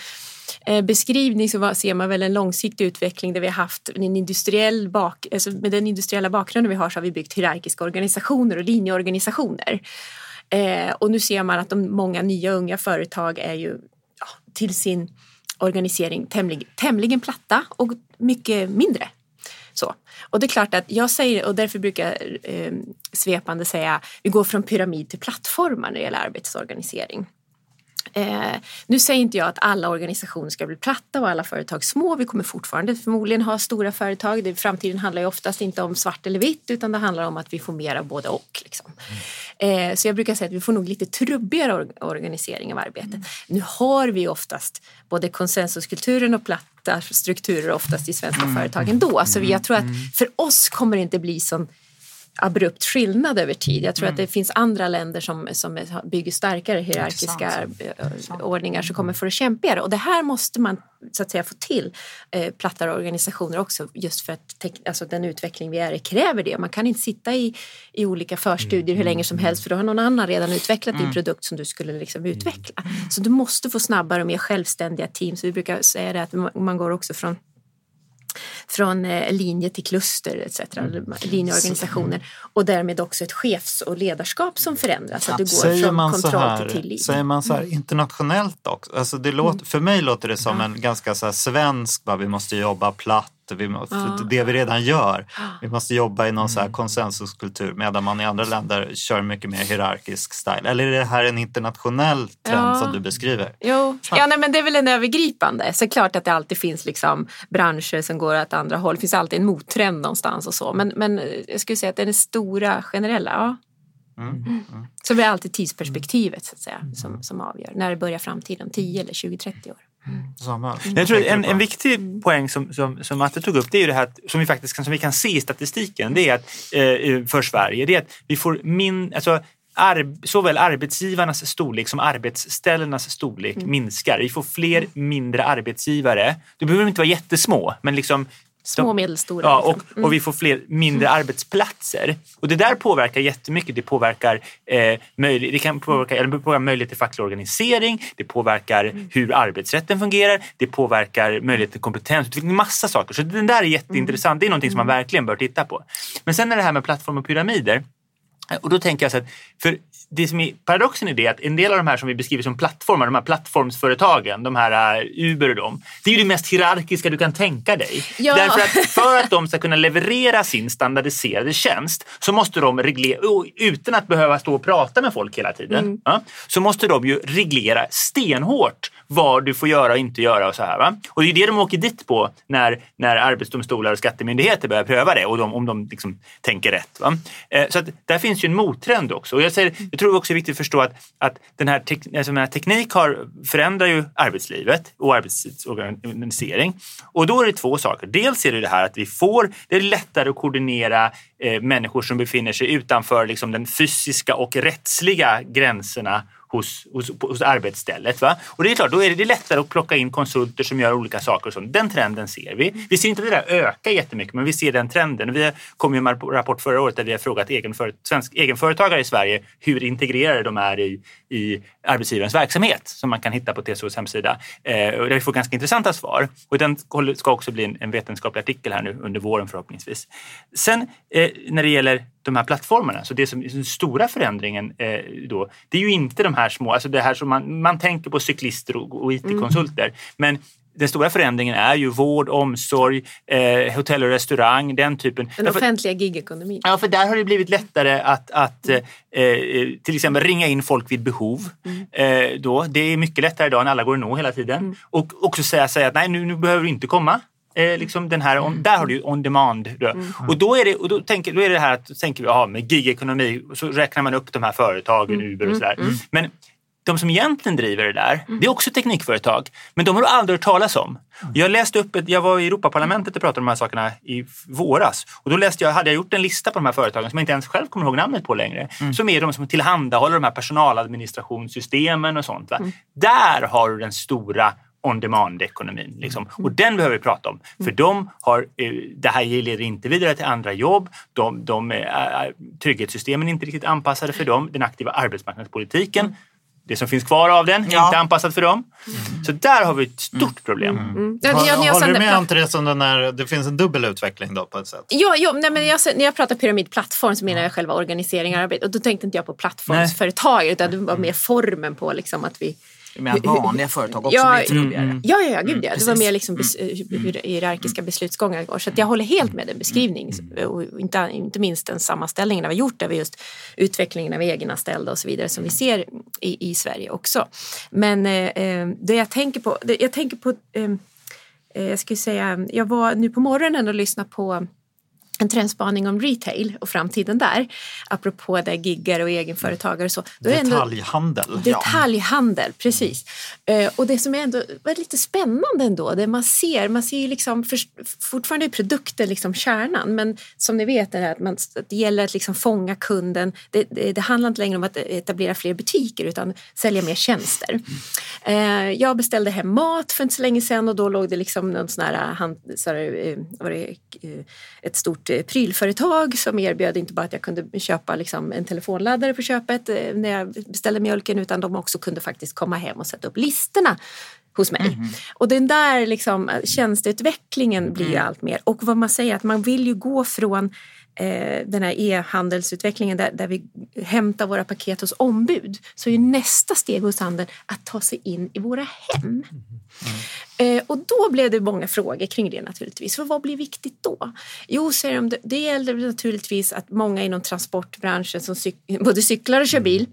Speaker 1: Eh, beskrivning så ser man väl en långsiktig utveckling där vi har haft en industriell bak, alltså med den industriella bakgrunden vi har så har vi byggt hierarkiska organisationer och linjeorganisationer. Eh, och nu ser man att de många nya unga företag är ju ja, till sin organisering tämligen, tämligen platta och mycket mindre. Så. Och det är klart att jag säger, och därför brukar jag eh, svepande säga, vi går från pyramid till plattformar när det gäller arbetsorganisering. Eh, nu säger inte jag att alla organisationer ska bli platta och alla företag små. Vi kommer fortfarande förmodligen ha stora företag. Det, framtiden handlar ju oftast inte om svart eller vitt utan det handlar om att vi får mera både och. Liksom. Eh, så jag brukar säga att vi får nog lite trubbigare or- organisering av arbetet. Nu har vi oftast både konsensuskulturen och platta strukturer oftast i svenska företag ändå. Så jag tror att för oss kommer det inte bli sån abrupt skillnad över tid. Jag tror att det finns andra länder som, som bygger starkare hierarkiska eh, ordningar som kommer för att kämpigare. Och det här måste man så att säga få till eh, plattare organisationer också just för att alltså, den utveckling vi är i kräver det. Man kan inte sitta i, i olika förstudier hur länge som helst för då har någon annan redan utvecklat din produkt som du skulle liksom utveckla. Så du måste få snabbare och mer självständiga teams. Vi brukar säga det att man går också från från eh, linje till kluster etc. Linjeorganisationer och därmed också ett chefs och ledarskap som förändras. Att du går
Speaker 3: Säger
Speaker 1: från kontroll
Speaker 3: här,
Speaker 1: till tillit.
Speaker 3: säger man så här internationellt också? Alltså det låter, För mig låter det som en ganska så svensk, bara, vi måste jobba platt vi måste,
Speaker 1: Ja.
Speaker 3: det vi redan gör. Vi måste jobba i någon så här konsensuskultur medan man i andra länder kör mycket mer hierarkisk style. Eller är det här en internationell trend
Speaker 1: Ja.
Speaker 3: som du beskriver?
Speaker 1: Jo, ja, nej, men det är väl en övergripande. Så klart att det alltid finns liksom branscher som går åt andra håll. Det finns alltid en mottrend någonstans och så. Men, men eh, jag skulle säga att det är den stora generella. Ja. Mm. Så det är alltid tidsperspektivet så att säga, som, som avgör. När det börjar framtiden, 10 eller 20, 30 år.
Speaker 3: Samuel?
Speaker 7: Jag tror
Speaker 3: Tänker
Speaker 7: en, en viktig poäng som, som, som Matte tog upp, det är ju det här som vi faktiskt kan, som vi kan se i statistiken, det är att, eh, för Sverige, det är att vi får min, alltså, arb, såväl arbetsgivarnas storlek som arbetsställenas storlek minskar. Vi får fler mindre arbetsgivare. Det behöver inte vara jättesmå, men liksom
Speaker 1: Små och medelstora.
Speaker 7: Ja,
Speaker 1: liksom.
Speaker 7: och, och vi får fler mindre arbetsplatser. Och det där påverkar jättemycket. Det påverkar, eh, möjlig, det kan påverka, eller det påverkar möjlighet till facklig organisering, det påverkar hur arbetsrätten fungerar, det påverkar möjlighet till kompetensutveckling, massa saker. Så det där är jätteintressant. Det är någonting som man verkligen bör titta på. Men sen är det här med plattform och pyramider. Och då tänker jag så att, för det som är paradoxen i det är att en del av de här som vi beskriver som plattformar, de här plattformsföretagen, de här uh, Uber och dem, det är ju det mest hierarkiska du kan tänka dig.
Speaker 1: Ja.
Speaker 7: Därför att för att de ska kunna leverera sin standardiserade tjänst så måste de reglera, utan att behöva stå och prata med folk hela tiden, ja, så måste de ju reglera stenhårt vad du får göra och inte göra och så här. Va? Och det är det de åker dit på när, när arbetsdomstolar och skattemyndigheter börjar pröva det och de, om de liksom tänker rätt. Va? Eh, så att där finns ju en mottrend också. Och jag, säger, jag tror också det är viktigt att förstå att, att den, här tek, alltså den här teknik har, förändrar ju arbetslivet och arbetstidsorganisering. Och då är det två saker. Dels är det det här att vi får, det är lättare att koordinera eh, människor som befinner sig utanför liksom, den fysiska och rättsliga gränserna hos, hos, hos arbetsstället. Va? Och det är klart, då är det, lättare att plocka in konsulter som gör olika saker. Och sånt. Den trenden ser vi. Vi ser inte det där öka jättemycket, men vi ser den trenden. Vi kom ju med en rapport förra året där vi har frågat egenför, svensk, egenföretagare i Sverige hur integrerade de är i, i arbetsgivarens verksamhet som man kan hitta på TCOs hemsida. Eh, och där vi får ganska intressanta svar. Och den ska också bli en, en vetenskaplig artikel här nu under våren förhoppningsvis. Sen eh, när det gäller de här plattformarna. Så det som är den stora förändringen eh, då, det är ju inte de här små, alltså det här som man, man tänker på cyklister och, och IT-konsulter. Men den stora förändringen är ju vård, omsorg, eh, hotell och restaurang, den typen.
Speaker 1: Den
Speaker 7: Därför-
Speaker 1: offentliga gigekonomin.
Speaker 7: Ja, för där har det blivit lättare att, att eh, eh, till exempel ringa in folk vid behov. Eh, då. Det är mycket lättare idag när alla går att nå hela tiden. Och också säga, säga att nej, nu, nu behöver du inte komma. Eh, liksom den här, on, där har du on demand. Då. Och då är det, och då tänker, då är det här att tänker vi, aha, med gigekonomi, så räknar man upp de här företagen, Uber och sådär. Men de som egentligen driver det där, det är också teknikföretag. Men de har du aldrig hört talas om. Jag läste upp, ett, jag var i Europaparlamentet och pratade om de här sakerna i våras. Och då läste jag, hade jag gjort en lista på de här företagen som jag inte ens själv kommer ihåg namnet på längre. Som är de som tillhandahåller de här personaladministrationssystemen och sånt. Va? Där har du den stora on-demand-ekonomin. Liksom. Och den behöver vi prata om. För de har, eh, det här leder inte vidare till andra jobb. De, de, eh, trygghetssystemen är inte riktigt anpassade för dem. Den aktiva arbetsmarknadspolitiken, det som finns kvar av den, är
Speaker 8: Ja.
Speaker 7: inte anpassat för dem. Så där har vi ett stort problem.
Speaker 1: Mm. Ja,
Speaker 3: Håller,
Speaker 1: jag-
Speaker 3: håller du med om Therese om den här, det finns en dubbel utveckling då på ett sätt?
Speaker 1: Ja, ja nej, men jag, när jag pratar pyramidplattform så menar jag själva organisering och arbete. Och då tänkte inte jag på plattformsföretag utan det var mer formen på liksom att vi
Speaker 8: Med att vanliga företag också
Speaker 1: Ja,
Speaker 8: blir trubbigare.
Speaker 1: Ja, ja, ja gud ja. Det var mer liksom bes, hur hierarkiska beslutsgångar går. Så jag håller helt med den beskrivningen. Och inte, inte minst den sammanställningen vi har gjort över just utvecklingen av egenanställda och så vidare som vi ser i, i Sverige också. Men eh, eh, det jag tänker på, jag tänker på eh, jag skulle säga, jag var nu på morgonen och lyssnade på en trendspaning om retail och framtiden där. Apropå där giggar och egenföretagare och så. Då är det ändå-
Speaker 3: Detaljhandel.
Speaker 1: Detaljhandel, precis. Eh, och det som är ändå var lite spännande ändå, det man ser, man ser ju liksom, för, fortfarande är produkten liksom kärnan, men som ni vet är det här att, man, att det gäller att liksom fånga kunden. Det, det, det handlar inte längre om att etablera fler butiker utan sälja mer tjänster. Eh, jag beställde hem mat för inte så länge sedan och då låg det liksom någon sån här, hand, så här, eh, var det, ett stort eh, prylföretag som erbjöd inte bara att jag kunde köpa liksom en telefonladdare på köpet eh, när jag beställde mjölken utan de också kunde faktiskt komma hem och sätta upp listorna hos mig. Och den där liksom, tjänsteutvecklingen blir ju allt mer. Och vad man säger att man vill ju gå från eh, den här e-handelsutvecklingen där, där vi hämtar våra paket hos ombud så är nästa steg hos handeln att ta sig in i våra hem. Eh, och då blev det många frågor kring det naturligtvis. För vad blir viktigt då? Jo, säger de, det gäller naturligtvis att många inom transportbranschen som cyk- både cyklar och kör bil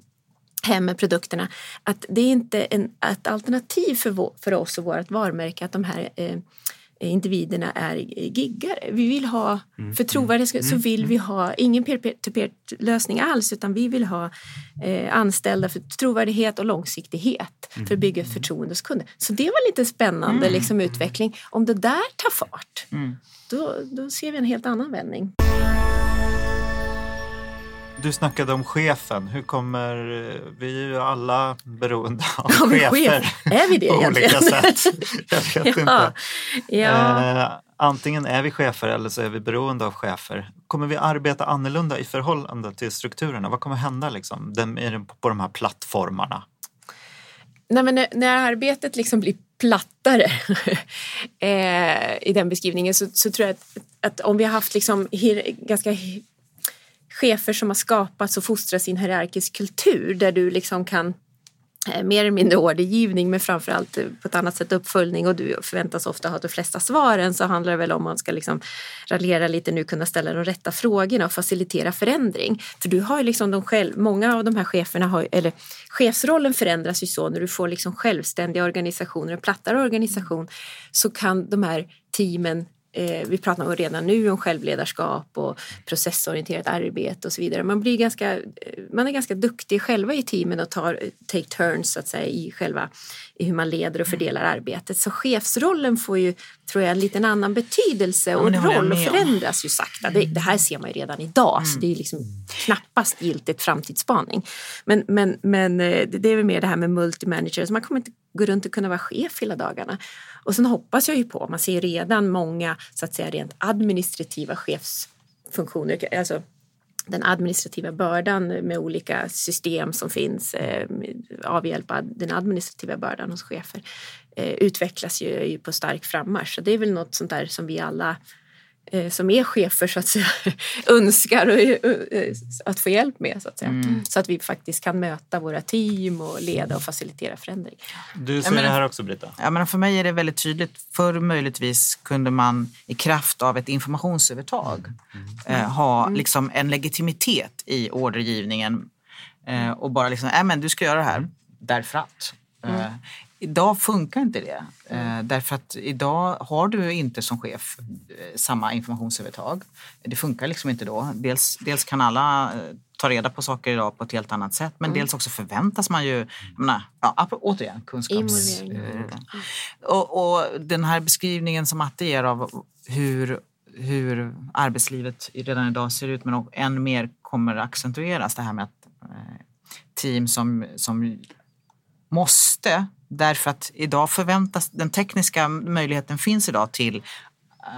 Speaker 1: hem med produkterna, att det är inte en, ett alternativ för, vår, för oss och vårt varumärke att de här eh, individerna är giggare. Vi vill ha, för trovärdighet så vill vi ha ingen peer-to-peer lösning alls utan vi vill ha eh, anställda för trovärdighet och långsiktighet för att bygga ett förtroende hos kunder. Så det var lite spännande liksom, utveckling. Om det där tar fart, då, då ser vi en helt annan vändning.
Speaker 3: Du snackade om chefen. Hur kommer... Vi är ju alla beroende av
Speaker 1: Ja,
Speaker 3: chefer.
Speaker 1: chef, är vi det
Speaker 3: på olika
Speaker 1: egentligen?
Speaker 3: sätt. Jag vet
Speaker 1: Ja.
Speaker 3: inte.
Speaker 1: Ja.
Speaker 3: Eh, antingen är vi chefer eller så är vi beroende av chefer. Kommer vi arbeta annorlunda i förhållande till strukturerna? Vad kommer hända liksom, på de här plattformarna?
Speaker 1: Nej, men när, arbetet liksom blir plattare eh, i den beskrivningen så, så tror jag att, att om vi har haft liksom ganska chefer som har skapats och fostrats i en hierarkisk kultur där du liksom kan eh, mer eller mindre ordergivning men framförallt eh, på ett annat sätt uppföljning och du förväntas ofta ha de flesta svaren så handlar det väl om man ska liksom raljera lite nu kunna ställa de rätta frågorna och facilitera förändring. För du har ju liksom de själv, många av de här cheferna har, eller chefsrollen förändras ju så när du får liksom självständiga organisationer, en plattare organisation så kan de här teamen Eh, vi pratar om redan nu om självledarskap och processorienterat arbete och så vidare. Man, blir ganska, eh, man är ganska duktig själva i teamen och tar take turns så att säga, i, själva, i hur man leder och fördelar arbetet. Så chefsrollen får ju, tror jag, en liten annan betydelse och
Speaker 8: jag
Speaker 1: roll och förändras ju sakta. Det, det här ser man ju redan idag så det är liksom knappast giltigt framtidsspaning. Men, men, men eh, det det är väl mer det här med multimanagers. Man kommer inte gå runt och kunna vara chef hela dagarna. Och sen hoppas jag ju på, man ser redan många så att säga rent administrativa chefsfunktioner, alltså den administrativa bördan med olika system som finns, eh, avhjälpa den administrativa bördan hos chefer, eh, utvecklas ju, ju på stark frammarsch. Så det är väl något sånt där som vi alla som är chefer så att säga önskar och, eh, att få hjälp med så att säga. Så att vi faktiskt kan möta våra team och leda och facilitera förändring.
Speaker 3: Du ser
Speaker 8: men-
Speaker 3: det här också Britta?
Speaker 8: Ja, men för mig är det väldigt tydligt. Förr möjligtvis kunde man i kraft av ett informationsövertag eh, ha liksom en legitimitet i ordergivningen eh, och bara liksom, äh, men du ska göra det här därför att. Eh, idag funkar inte det. Eh, därför att idag har du inte som chef eh, samma informationsövertag. Det funkar liksom inte då. Dels, dels kan alla eh, ta reda på saker idag på ett helt annat sätt men dels också förväntas man ju, jag menar, ja, återigen kunskaps... Eh, och, och den här beskrivningen som Atte ger av hur, hur arbetslivet redan idag ser ut men än mer kommer accentueras det här med att team som, som måste därför att idag förväntas den tekniska möjligheten finns idag till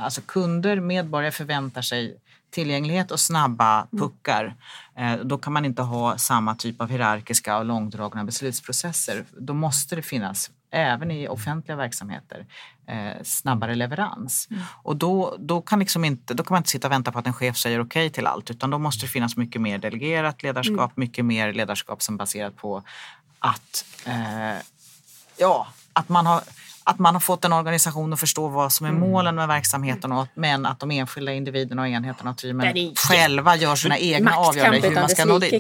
Speaker 8: alltså kunder, medborgare förväntar sig tillgänglighet och snabba puckar. Eh, då kan man inte ha samma typ av hierarkiska och långdragna beslutsprocesser. Då måste det finnas även i offentliga verksamheter eh, snabbare leverans. Och då, då, kan liksom inte, då kan man inte sitta och vänta på att en chef säger okej till allt utan då måste det finnas mycket mer delegerat ledarskap, mycket mer ledarskap som baserat på att eh, ja, att man har att man har fått en organisation att förstå vad som är målen med verksamheten och, men att de enskilda individerna och enheterna och teamen själva gör sina egna avgöranden hur man ska nå dit.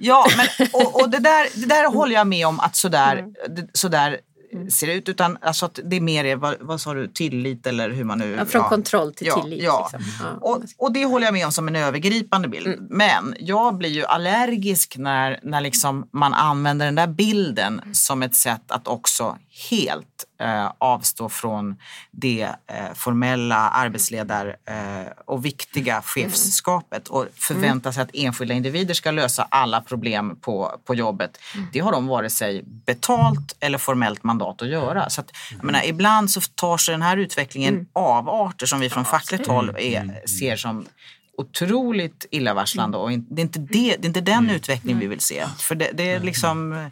Speaker 8: Ja, men, och, och det, där, det där håller jag med om att sådär, det- sådär ser det ut. Utan alltså att det är mer, är, vad, vad sa du, tillit eller hur man nu...
Speaker 1: Ja, från kontroll till
Speaker 8: ja,
Speaker 1: tillit.
Speaker 8: Ja.
Speaker 1: Liksom. Ja.
Speaker 8: Och, och det håller jag med om som en övergripande bild. Men jag blir ju allergisk när, när liksom man använder den där bilden som ett sätt att också helt eh, avstå från det eh, formella arbetsledar eh, och viktiga chefskapet och förvänta sig att enskilda individer ska lösa alla problem på, på jobbet. Det har de vare sig betalt eller formellt mandat att göra. Så att, jag menar, ibland så tar sig den här utvecklingen avarter som vi från fackligt håll är, ser som otroligt illavarslande och det är inte, det, det är inte den utveckling vi vill se. För det, det är liksom...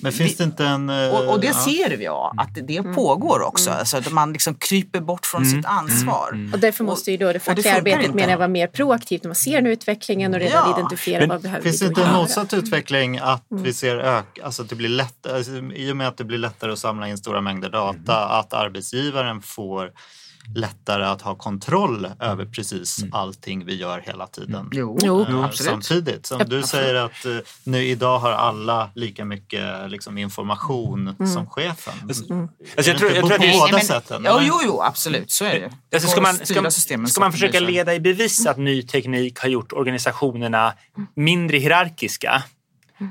Speaker 3: Men finns det inte en... eh,
Speaker 8: Och, och det
Speaker 3: ja.
Speaker 8: ser vi ja, att det, det pågår också. Alltså att man liksom kryper bort från sitt ansvar.
Speaker 1: Och därför måste ju då det fackliga arbetet menar jag vara mer proaktivt när man ser nu utvecklingen och redan
Speaker 8: Ja.
Speaker 1: identifiera
Speaker 7: Men
Speaker 1: vad behöver
Speaker 3: Finns
Speaker 1: vi
Speaker 3: det inte en motsatt utveckling att vi ser ök, alltså att det blir lätt, alltså, i och med att det blir lättare att samla in stora mängder data, att arbetsgivaren får lättare att ha kontroll över precis allting vi gör hela tiden.
Speaker 8: Jo,
Speaker 1: Jo.
Speaker 3: Eh,
Speaker 8: absolut.
Speaker 3: Samtidigt som du säger att eh, nu idag har alla lika mycket liksom, information som chefen.
Speaker 7: Alltså,
Speaker 3: Är
Speaker 7: jag tror, jag
Speaker 3: på
Speaker 7: tror att det,
Speaker 3: båda
Speaker 8: men-
Speaker 3: sätten?
Speaker 8: Ja,
Speaker 3: eller?
Speaker 8: jo, jo, absolut. Så är det
Speaker 7: Alltså ska, man, ska, ska man försöka leda i bevis att ny teknik har gjort organisationerna mindre hierarkiska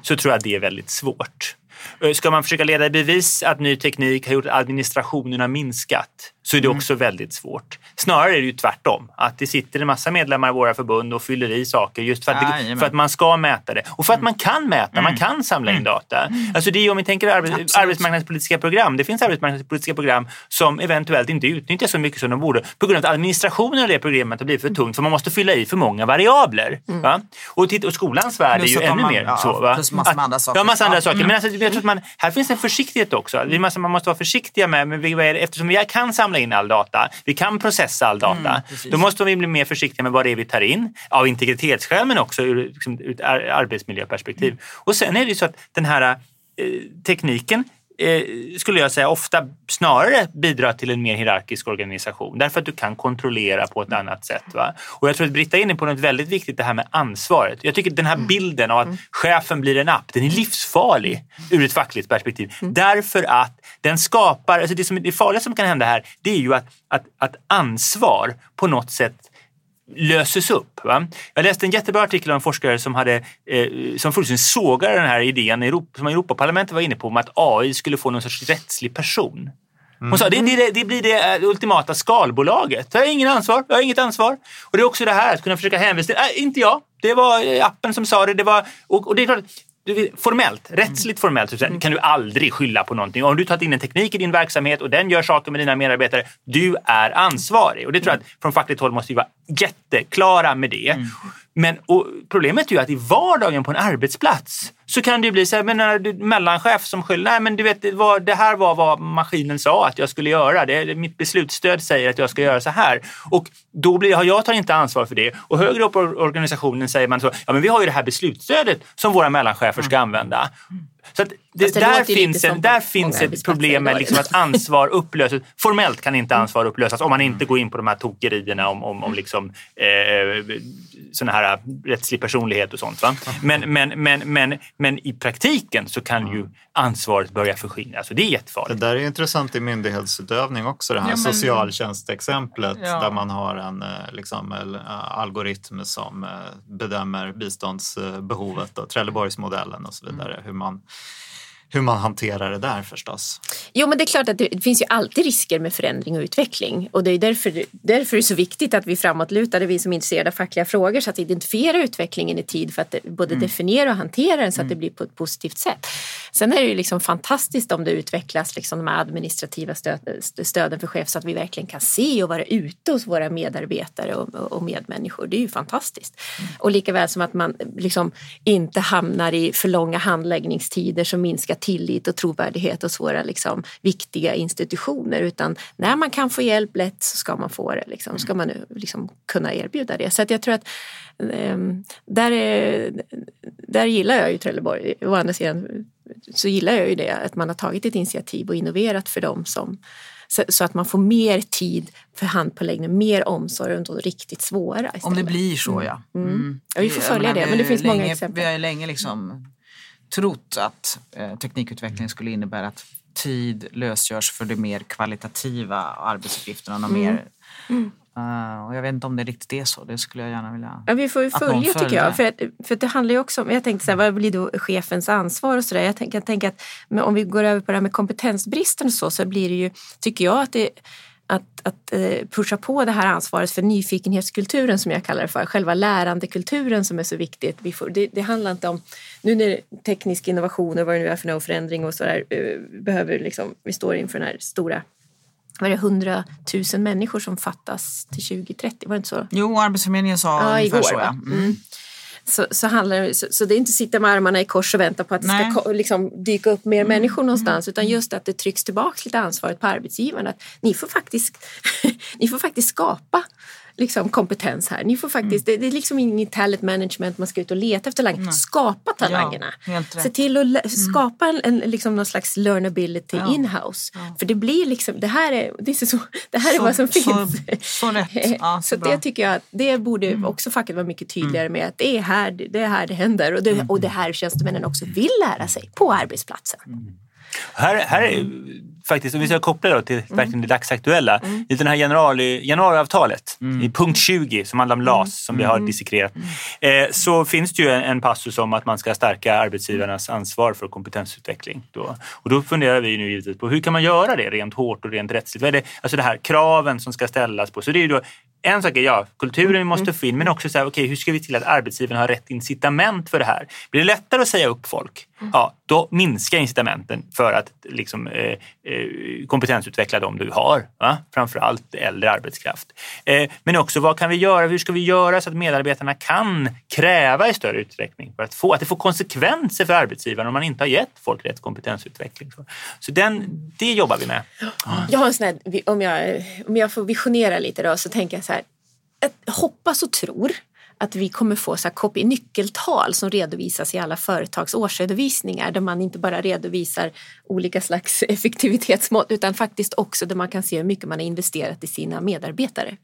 Speaker 7: så tror jag det är väldigt svårt. Eh, Ska man försöka leda i bevis att ny teknik har gjort att administrationen har minskat så är det också väldigt svårt. Snarare är det ju tvärtom. Att det sitter en massa medlemmar i våra förbund och fyller i saker just för att, det, för att man ska mäta det. Och för att man kan mäta, man kan samla in data. Alltså det är om vi tänker arbets, arbetsmarknadspolitiska program. Det finns arbetsmarknadspolitiska program som eventuellt inte utnyttjas så mycket som de borde på grund av att administrationen av det programmet har blivit för tungt för man måste fylla i för många variabler. Va? Och, titta, och skolans värld är ju ännu
Speaker 8: man-
Speaker 7: mer
Speaker 8: ja,
Speaker 7: så. Va?
Speaker 8: plus massa andra saker.
Speaker 7: Ja, massa andra saker.
Speaker 8: Mm.
Speaker 7: Men alltså, jag tror att man, här finns en försiktighet också. Det är massa man måste vara försiktiga med. Men vi, eftersom vi kan samla in all data, vi kan processa all data,
Speaker 8: Mm,
Speaker 7: då måste vi bli mer försiktiga med vad det är vi tar in. Av integritetsskäl men också ur, liksom, ur ett ar- arbetsmiljöperspektiv.
Speaker 8: Mm.
Speaker 7: Och sen är det ju så att den här eh, tekniken eh, skulle jag säga ofta snarare bidrar till en mer hierarkisk organisation därför att du kan kontrollera på ett annat sätt. Va? Och jag tror att Britta är inne på något väldigt viktigt, det här med ansvaret. Jag tycker att den här bilden av att chefen blir en app, den är livsfarlig ur ett fackligt perspektiv. Därför att den skapar, alltså det, som, det farliga som kan hända här, det är ju att, att, att ansvar på något sätt löses upp. Va? Jag läste en jättebra artikel av en forskare som, hade, eh, som fullständigt sågade den här idén Europa, som Europaparlamentet var inne på om att AI skulle få någon sorts rättslig person. Hon sa det, det, det blir det eh, ultimata skalbolaget. Jag har ingen ansvar, jag har inget ansvar. Och det är också det här att kunna försöka hänvisa till, äh, inte jag, det var eh, appen som sa det. det var, och, och det är klart, du formellt, rättsligt formellt så kan du aldrig skylla på någonting. Om du tagit in en teknik i din verksamhet och den gör saker med dina medarbetare, du är ansvarig. Och det tror jag att från fackligt håll måste vi vara jätteklara med det. Men och problemet är ju att i vardagen på en arbetsplats så kan det ju bli så här, men när du mellanchef som skyller, nej men du vet, det, var, det här var vad maskinen sa att jag skulle göra. Det, det, mitt beslutsstöd säger att jag ska göra så här. Och då blir, jag tar inte ansvar för det. Och högre upp i organisationen säger man så, ja men vi har ju det här beslutsstödet som våra mellanchefer ska använda. Så att det,
Speaker 1: Fast det
Speaker 7: där finns, en, där finns ett problem med liksom att ansvar upplöses. Formellt kan inte ansvar upplösas om man inte går in på de här tokerierna om, om, om liksom, eh, såna här rättslig personlighet och sånt. Va? Men, men, men, men, men i praktiken så kan ju ansvaret börja förskinna. Alltså det är
Speaker 3: Det
Speaker 7: jättefarligt.
Speaker 3: där är intressant i myndighetsutövning också, det här
Speaker 8: Ja, men-
Speaker 3: socialtjänstexemplet
Speaker 8: Ja.
Speaker 3: där man har en eh, liksom, eh, algoritm som eh, bedömer biståndsbehovet och Trelleborgsmodellen och så vidare. Hur man, hur man hanterar det där förstås.
Speaker 1: Jo, men det är klart att det, finns ju alltid risker med förändring och utveckling. Och det är därför, därför är det så viktigt att vi framåtlutade, vi som är intresserade av fackliga frågor, så att identifiera utvecklingen i tid för att både definiera och hantera den så att det blir på ett positivt sätt. Sen är det ju liksom fantastiskt om det utvecklas liksom de här administrativa stöd, stöden för chef så att vi verkligen kan se och vara ute hos våra medarbetare och, och medmänniskor. Det är ju fantastiskt. Och lika väl som att man liksom inte hamnar i för långa handläggningstider som minskar tillit och trovärdighet hos våra liksom, viktiga institutioner. Utan när man kan få hjälp lätt så ska man få det. Liksom. Ska man nu liksom kunna erbjuda det. Så att jag tror att ehm, där, är, där gillar jag ju Trelleborg. Å andra sidan så gillar jag ju det att man har tagit ett initiativ och innoverat för dem som så, så att man får mer tid för handpåläggning, mer omsorg om de riktigt svåra. Istället.
Speaker 8: Om det blir så ja. Mm.
Speaker 1: Ja, vi får följa
Speaker 8: menar,
Speaker 1: det, men det finns
Speaker 8: ju
Speaker 1: många
Speaker 8: länge,
Speaker 1: exempel.
Speaker 8: Vi har ju länge liksom trott att eh, teknikutveckling skulle innebära att tid lösgörs för de mer kvalitativa arbetsuppgifterna. Och, mer, Eh, och jag vet inte om det riktigt är så. Det skulle jag gärna vilja...
Speaker 1: Ja, vi får ju följa tycker jag. För, för det handlar ju också om, jag tänkte så här, vad blir då chefens ansvar och sådär. Jag tänker, tänker att men om vi går över på det här med kompetensbristen och så, så blir det ju, tycker jag att det att, att eh, pusha på det här ansvaret för nyfikenhetskulturen som jag kallar det för, själva lärandekulturen som är så viktigt. Vi får, det, det handlar inte om, nu när teknisk innovation och vad det nu är för någon förändring och sådär, eh, behöver liksom, vi står inför den här stora var det 100 000 människor som fattas till 2030, var det inte så?
Speaker 8: Jo, Arbetsförmedlingen sa
Speaker 1: Ja,
Speaker 8: ungefär
Speaker 1: igår,
Speaker 8: så. Ja.
Speaker 1: Mm. Så, så, handlar det, så, så det är inte sitta med armarna i kors och vänta på att det
Speaker 8: Nej.
Speaker 1: ska ko- liksom, dyka upp mer människor någonstans utan just att det trycks tillbaka lite ansvaret på arbetsgivarna. Att ni, får faktiskt, ni får faktiskt skapa liksom, kompetens här. Ni får faktiskt, det, det är liksom ingen talent management man ska ut och leta efter talang. Skapa talangerna.
Speaker 8: Ja.
Speaker 1: Se till att lä- skapa en, en, liksom någon slags learnability
Speaker 8: Ja.
Speaker 1: in-house. För det blir liksom, det här är, det är, så, det här är
Speaker 8: Så-
Speaker 1: vad som
Speaker 8: så-
Speaker 1: finns.
Speaker 8: så rätt. Ja, så
Speaker 1: så.
Speaker 8: Mm.
Speaker 1: det tycker jag det borde också facket vara mycket tydligare med att det är här det, är här det händer och det,
Speaker 8: Mm.
Speaker 1: och det här tjänstemännen också vill lära sig på arbetsplatsen.
Speaker 7: Här, här är faktiskt, om vi ska koppla då till
Speaker 1: Mm.
Speaker 7: verkligen det dagsaktuella, i den här januari, januariavtalet, i punkt 20 som handlar om LAS som vi har dissekrerat, eh, så finns det ju en, en passus om att man ska stärka arbetsgivarnas ansvar för kompetensutveckling. Då. Och då funderar vi nu givetvis på hur kan man göra det rent hårt och rent rättsligt? Vad är det, alltså det här kraven som ska ställas på. Så det är ju då en sak är ja, kulturen vi måste få in, men också så här, okay, hur ska vi till att arbetsgivaren har rätt incitament för det här? Blir det lättare att säga upp folk? Ja, då minskar incitamenten för att liksom, eh, eh kompetensutveckla de du har. Va? Framförallt äldre arbetskraft. Eh, men också vad kan vi göra? Hur ska vi göra så att medarbetarna kan kräva i större utsträckning för att, få, att det får konsekvenser för arbetsgivaren om man inte har gett folk rätt kompetensutveckling. Så, så den, det jobbar vi med.
Speaker 1: Jag har en sån här, om, jag, om jag får visionera lite då så tänker jag så här. Jag hoppas och tror att vi kommer få så här nyckeltal som redovisas i alla företags årsredovisningar där man inte bara redovisar olika slags effektivitetsmått utan faktiskt också där man kan se hur mycket man har investerat i sina medarbetare.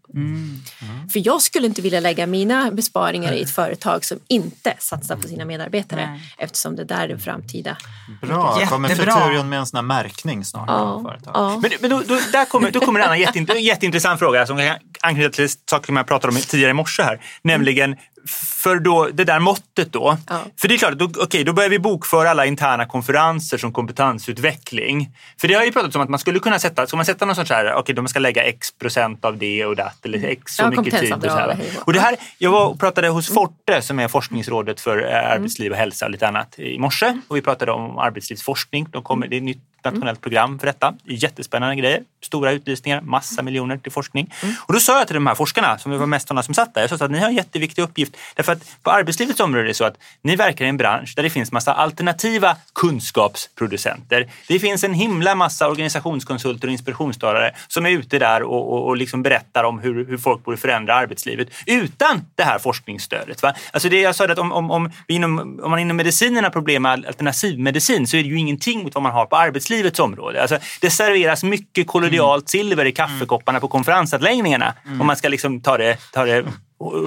Speaker 1: För jag skulle inte vilja lägga mina besparingar i ett företag som inte satsar på sina medarbetare
Speaker 8: Nej.
Speaker 1: eftersom det där är den framtida.
Speaker 3: Bra, kommer
Speaker 8: Jättebra.
Speaker 3: Futurion med en sån här märkning snart?
Speaker 1: Ja, ja.
Speaker 7: Men, men då, då, där, kommer, då kommer en annan jätteint- jätteintressant fråga som kan anknyta till saker som jag pratade om tidigare i morse här. Nämligen again för då, det där måttet då.
Speaker 1: Ja.
Speaker 7: För det är klart, då, okej, då börjar vi bokföra alla interna konferenser som kompetensutveckling. För det har ju pratats om att man skulle kunna sätta, ska man sätta någon sorts här, okej, de ska lägga x procent av det och det eller x så
Speaker 1: Ja,
Speaker 7: mycket tid. Och, så här.
Speaker 1: och
Speaker 7: det här, jag var och pratade hos Forte som är forskningsrådet för eh, arbetsliv och hälsa och lite annat i morse. Och vi pratade om arbetslivsforskning. De kommer, det är ett nytt nationellt program för detta. Jättespännande grejer. Stora utlysningar, massa miljoner till forskning. Och då sa jag till de här forskarna, som var mest sådana som satt där, jag sa så att ni har en jätteviktig uppgift. Därför att på arbetslivets område är det så att ni verkar i en bransch där det finns massa alternativa kunskapsproducenter. Det finns en himla massa organisationskonsulter och inspirationstagare som är ute där och, och, och liksom berättar om hur, hur folk borde förändra arbetslivet utan det här forskningsstödet. Va? Alltså det jag sa att om, om, om, inom, om man inom medicinen har problem med alternativmedicin så är det ju ingenting mot vad man har på arbetslivets område. Alltså det serveras mycket kollodialt silver i kaffekopparna på konferensanläggningarna om man ska liksom ta det, ta det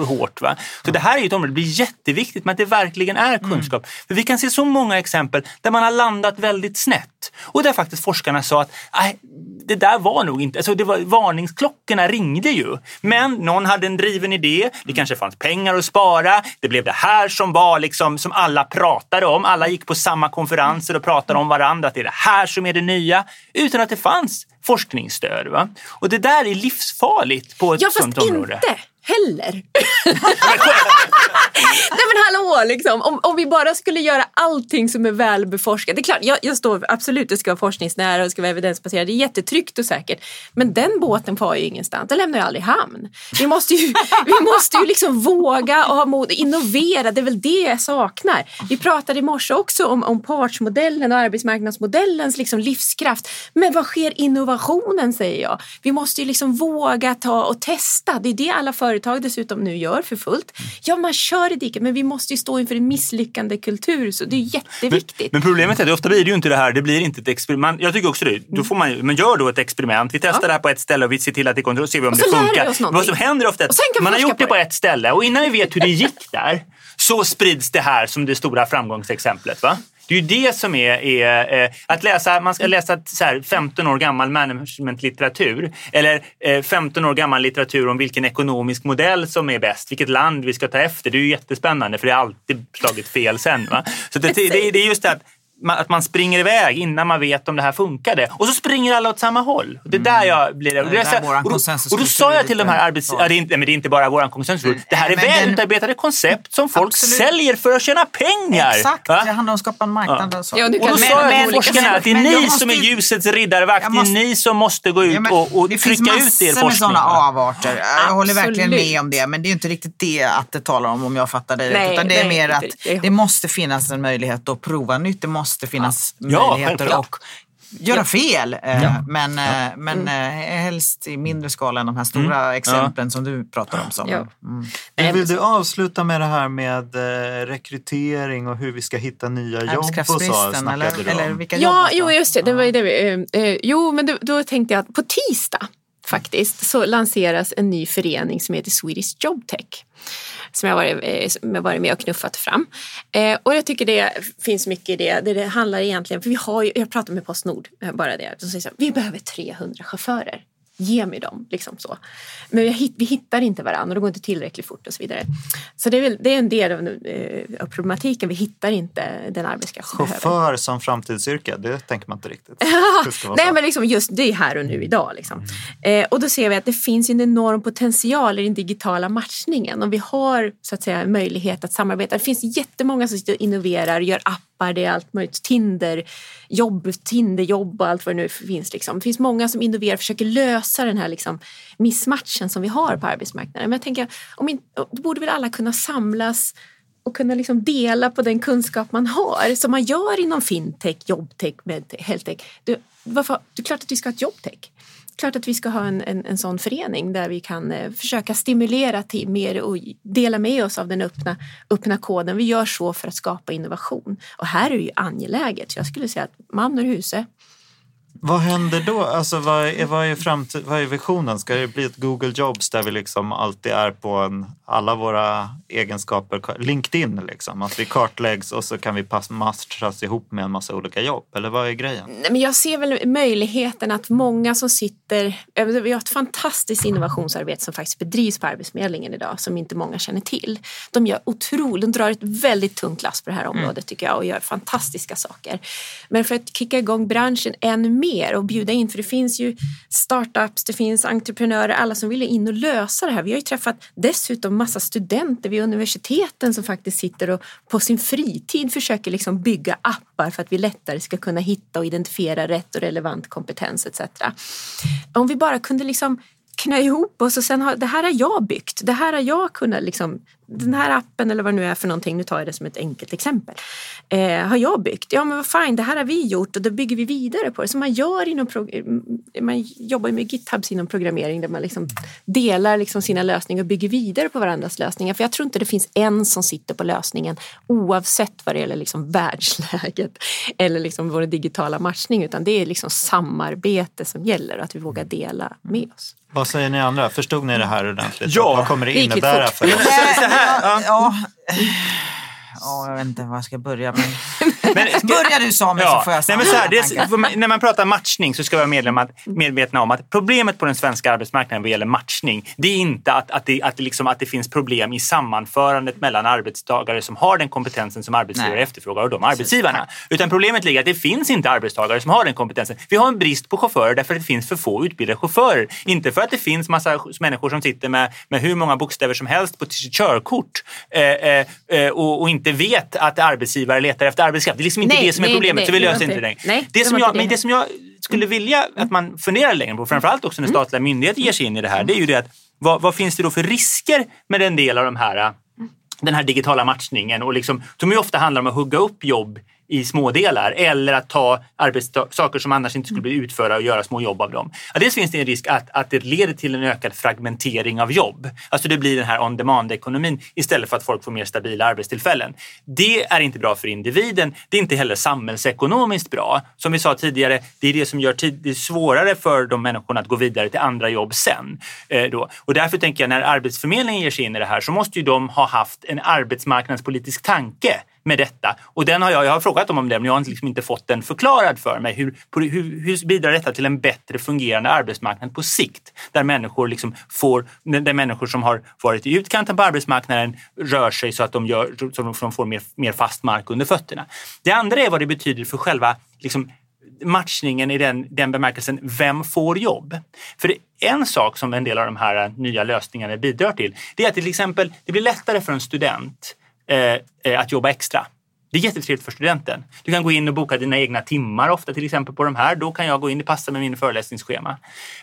Speaker 7: hårt. Va? Så det här är ett område, det blir jätteviktigt med att det verkligen är kunskap. För vi kan se så många exempel där man har landat väldigt snett. Och där faktiskt forskarna sa att det där var nog inte, alltså det var, varningsklockorna ringde ju. Men någon hade en driven idé, det kanske fanns pengar att spara, det blev det här som var liksom, som alla pratade om. Alla gick på samma konferenser och pratade om varandra, att det är det här som är det nya. Utan att det fanns forskningsstöd. Va? Och det där är livsfarligt på ett
Speaker 1: Ja
Speaker 7: sånt område.
Speaker 1: inte heller. Nej men hallå liksom, om, om vi bara skulle göra allting som är välbeforskat. Det är klart, jag, jag står absolut, det ska vara forskningsnära och det ska vara evidensbaserat. Det är jättetryggt och säkert. Men den båten far ju ingenstans, den lämnar ju aldrig hamn. Vi måste ju, vi måste ju liksom våga och ha mod, innovera, det är väl det jag saknar. Vi pratade i morse också om, om partsmodellen och arbetsmarknadsmodellens liksom livskraft. Men vad sker innovationen säger jag? Vi måste ju liksom våga ta och testa. Det är det alla företag dessutom nu gör för fullt. Ja, man kör i diket men vi måste ju stå inför en misslyckande kultur så det är jätteviktigt.
Speaker 7: Men problemet är att ofta blir det ju inte det här, det blir inte ett experiment. Jag tycker också det. Då får man, man gör då ett experiment, vi testar
Speaker 1: Ja.
Speaker 7: det här på ett ställe och vi ser till att det kontrolleras, ser vi om
Speaker 1: Och
Speaker 7: det
Speaker 1: så vi
Speaker 7: funkar.
Speaker 1: oss någonting.
Speaker 7: Vad som händer ofta är att man har gjort det
Speaker 1: på
Speaker 7: på
Speaker 1: det.
Speaker 7: ett ställe och innan vi vet hur det gick där så sprids det här som det stora framgångsexemplet. Va? Det är ju det som är, är eh, att läsa, man ska läsa så här, 15 år gammal managementlitteratur eller eh, 15 år gammal litteratur om vilken ekonomisk modell som är bäst, vilket land vi ska ta efter. Det är ju jättespännande för det har alltid slagit fel sen. Va? Så det, det, det är just det att att man springer iväg innan man vet om det här funkade. Och så springer alla åt samma håll. Det är där jag blir...
Speaker 8: Mm. Det är där
Speaker 7: och, då, och då sa jag till de här arbets... Ja, det, är inte, men det är inte bara våran konsensus. Det här är
Speaker 8: men
Speaker 7: väl
Speaker 8: den-
Speaker 7: utarbetade koncept som folk
Speaker 8: Absolut.
Speaker 7: säljer för att tjäna pengar.
Speaker 8: Exakt,
Speaker 7: Va?
Speaker 8: det handlar om att skapa en marknad. och så.
Speaker 1: Ja, du
Speaker 7: Och då
Speaker 1: Men-
Speaker 7: sa jag
Speaker 1: men-
Speaker 7: till forskarna att det är ni
Speaker 8: måste
Speaker 7: som är
Speaker 8: ju-
Speaker 7: ljusets riddarvakt.
Speaker 8: Måste-
Speaker 7: Det är ni som måste gå ut
Speaker 8: Ja, men
Speaker 7: och, och
Speaker 8: det
Speaker 7: trycka
Speaker 8: finns
Speaker 7: ut er
Speaker 8: massor
Speaker 7: forskning.
Speaker 8: med sådana avarter. Jag håller verkligen
Speaker 1: Absolut.
Speaker 8: med om det. Men det är ju inte riktigt det att det talar om, om jag fattar dig rätt. Utan det är mer att det måste finnas en möjlighet att prova nytt. Det måste finnas
Speaker 7: Ja,
Speaker 8: möjligheter att göra fel. Eh,
Speaker 7: Ja.
Speaker 8: Men, eh, men eh, helst i mindre skala än de här stora exemplen som du pratar om. Som,
Speaker 1: Ja.
Speaker 8: mm.
Speaker 1: Nej,
Speaker 3: Vill du avsluta med det här med rekrytering och hur vi ska hitta nya jobb och så?
Speaker 8: Eller,
Speaker 3: du om.
Speaker 8: eller vilka jobb
Speaker 1: Ja,
Speaker 8: ska
Speaker 1: jo just det. det var det vi, eh, eh, jo, men då, då tänkte jag att på tisdag faktiskt så lanseras en ny förening som heter Swedish Jobtech. Som jag varit, eh, som jag varit med och knuffat fram. Eh, och jag tycker det finns mycket i det. Det, det handlar egentligen, för vi har ju, jag pratade med Postnord, eh, bara det. De säger så här, vi behöver 300 chaufförer. Ge mig dem. Liksom så. Men vi, vi hittar inte varandra och det går inte tillräckligt fort och så vidare. Så det är, väl, det är en del av, eh, problematiken. Vi hittar inte den arbetskraft vi behöver.
Speaker 3: Chaufför som framtidsyrke, det tänker man inte riktigt.
Speaker 1: Nej men liksom just det är här och nu idag. Liksom. Eh, och då ser vi att det finns en enorm potential i den digitala matchningen. Om vi har så att säga möjlighet att samarbeta. Det finns jättemånga som sitter och innoverar, gör appar, det är allt möjligt. Tinder, jobb, Tinderjobb och allt vad det nu finns. Liksom. Det finns många som innoverar, och försöker lösa den här liksom, missmatchen som vi har på arbetsmarknaden. Men jag tänker, om in, då borde väl alla kunna samlas och kunna liksom dela på den kunskap man har som man gör inom fintech, jobbtech, medtech, healthtech. Du, varför, det är klart att vi ska ha ett jobbtech. Klart att vi ska ha en, en, en sån förening där vi kan eh, försöka stimulera till mer och dela med oss av den öppna, öppna koden. Vi gör så för att skapa innovation. Och här är det ju angeläget. Jag skulle säga att man ur huset.
Speaker 3: Vad händer då? Alltså, vad, är, vad, är framtid, vad är visionen? Ska det bli ett Google Jobs där vi liksom alltid är på en, alla våra egenskaper? LinkedIn, liksom, att vi kartläggs och så kan vi matchas ihop med en massa olika jobb? Eller vad är grejen?
Speaker 1: Nej, men jag ser väl möjligheten att många som sitter... Vi har ett fantastiskt innovationsarbete som faktiskt bedrivs på Arbetsförmedlingen idag som inte många känner till. De gör otroligt, de drar ett väldigt tungt lass på det här området tycker jag och gör fantastiska saker. Men för att kicka igång branschen ännu mer och bjuda in, för det finns ju startups, det finns entreprenörer, alla som vill in och lösa det här. Vi har ju träffat dessutom massa studenter vid universiteten som faktiskt sitter och på sin fritid försöker liksom bygga appar för att vi lättare ska kunna hitta och identifiera rätt och relevant kompetens etc. Om vi bara kunde liksom knö ihop oss och sen har, det här har jag byggt, det här har jag kunnat liksom, den här appen eller vad det nu är för någonting, nu tar jag det som ett enkelt exempel, eh, har jag byggt. Ja men vad fine, det här har vi gjort och då bygger vi vidare på det. Som man gör inom, prog- man jobbar med GitHubs inom programmering där man liksom delar liksom sina lösningar och bygger vidare på varandras lösningar. För jag tror inte det finns en som sitter på lösningen oavsett vad det gäller liksom världsläget eller liksom vår digitala matchning utan det är liksom samarbete som gäller och att vi vågar dela med oss.
Speaker 3: Vad säger ni andra? Förstod ni det här ordentligt?
Speaker 7: Ja.
Speaker 3: Vad kommer det innebära för oss?
Speaker 7: Här, ja.
Speaker 8: Ja. Ja, jag vet inte var jag ska börja. Men...
Speaker 7: Men ska-
Speaker 8: Börja du Samuel så får jag
Speaker 7: Nej, men så här, är, när man pratar matchning så ska vi vara medvetna om att problemet på den svenska arbetsmarknaden vad gäller matchning, det är inte att, att, det, att, det liksom, att det finns problem i sammanförandet mellan arbetstagare som har den kompetensen som arbetsgivare
Speaker 8: Nej.
Speaker 7: efterfrågar och de arbetsgivarna. Utan problemet ligger att det finns inte arbetstagare som har den kompetensen. Vi har en brist på chaufförer därför att det finns för få utbildade chaufförer. Inte för att det finns massa människor som sitter med, med hur många bokstäver som helst på sitt körkort eh, eh, eh, och, och inte vet att arbetsgivare letar efter arbetskraft. Det är liksom inte
Speaker 1: Nej,
Speaker 7: det som är
Speaker 1: nej,
Speaker 7: problemet,
Speaker 1: nej,
Speaker 7: så vi löser
Speaker 1: inte det. Nej,
Speaker 7: det, som jag, men
Speaker 1: det.
Speaker 7: som jag skulle vilja att man funderar längre på, framförallt också när statliga myndigheter ger sig in i det här, det är ju det att vad, vad finst det då för risker med en del av de här den här digitala matchningen och liksom, som ju ofta handlar om att hugga upp jobb i små delar eller att ta saker som annars inte skulle bli utförda och göra små jobb av dem. Ja, dels finns det en risk att, att det leder till en ökad fragmentering av jobb. Alltså det blir den här on-demand-ekonomin istället för att folk får mer stabila arbetstillfällen. Det är inte bra för individen. Det är inte heller samhällsekonomiskt bra. Som vi sa tidigare, det är det som gör det svårare för de människorna att gå vidare till andra jobb sen. Eh, då. Och därför tänker jag när Arbetsförmedlingen ger sig in i det här så måste ju de ha haft en arbetsmarknadspolitisk tanke med detta. Och den har jag, jag har frågat dem om det men jag har liksom inte fått den förklarad för mig. Hur, hur, hur bidrar detta till en bättre fungerande arbetsmarknad på sikt? Där människor, liksom får, där människor som har varit i utkanten på arbetsmarknaden rör sig så att de, gör, så de får mer, mer fast mark under fötterna. Det andra är vad det betyder för själva liksom, matchningen i den, den bemärkelsen, vem får jobb? För en sak som en del av de här nya lösningarna bidrar till, det är att till exempel det blir lättare för en student Eh, eh, att jobba extra. Det är jättetrevligt för studenten. Du kan gå in och boka dina egna timmar ofta till exempel på de här. Då kan jag gå in, det passar med min föreläsningsschema.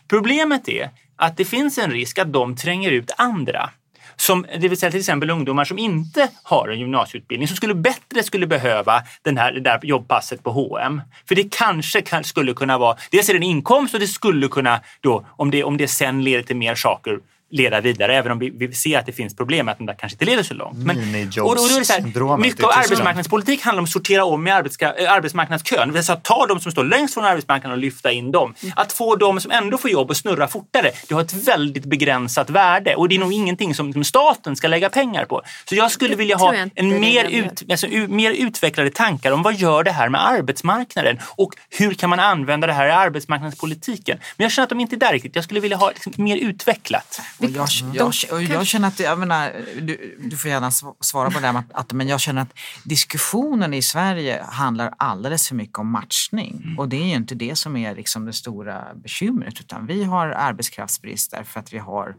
Speaker 7: Problemet är att det finns en risk att de tränger ut andra. Som, det vill säga till exempel ungdomar som inte har en gymnasieutbildning som skulle bättre skulle behöva den här, det där jobbpasset på H&M. För det kanske kan, skulle kunna vara, dels är det en inkomst och det skulle kunna då, om det, om det sen leder till mer saker, leda vidare, även om vi, vi ser att det finns problem att de där kanske inte leder så långt. Men, och, och då är det så här, mycket av arbetsmarknadspolitik handlar om att sortera om i äh, arbetsmarknadskön. Det vill säga ta de som står längst från arbetsmarknaden och lyfta in dem. Mm. Att få de som ändå får jobb att snurra fortare, det har ett väldigt begränsat värde och det är nog ingenting som, som staten ska lägga pengar på. Så jag skulle vilja ha en mer, ut, alltså, mer utvecklade tankar om vad gör det här med arbetsmarknaden och hur kan man använda det här i arbetsmarknadspolitiken. Men jag känner att de inte är där riktigt. Jag skulle vilja ha liksom, mer utvecklat.
Speaker 8: Jag, jag, jag, jag, känner att, jag menar, du, du får gärna svara på det här, att, men jag känner att diskussionen i Sverige handlar alldeles för mycket om matchning. Mm. Och det är ju inte det som är liksom det stora bekymret, utan vi har arbetskraftsbrist därför att vi har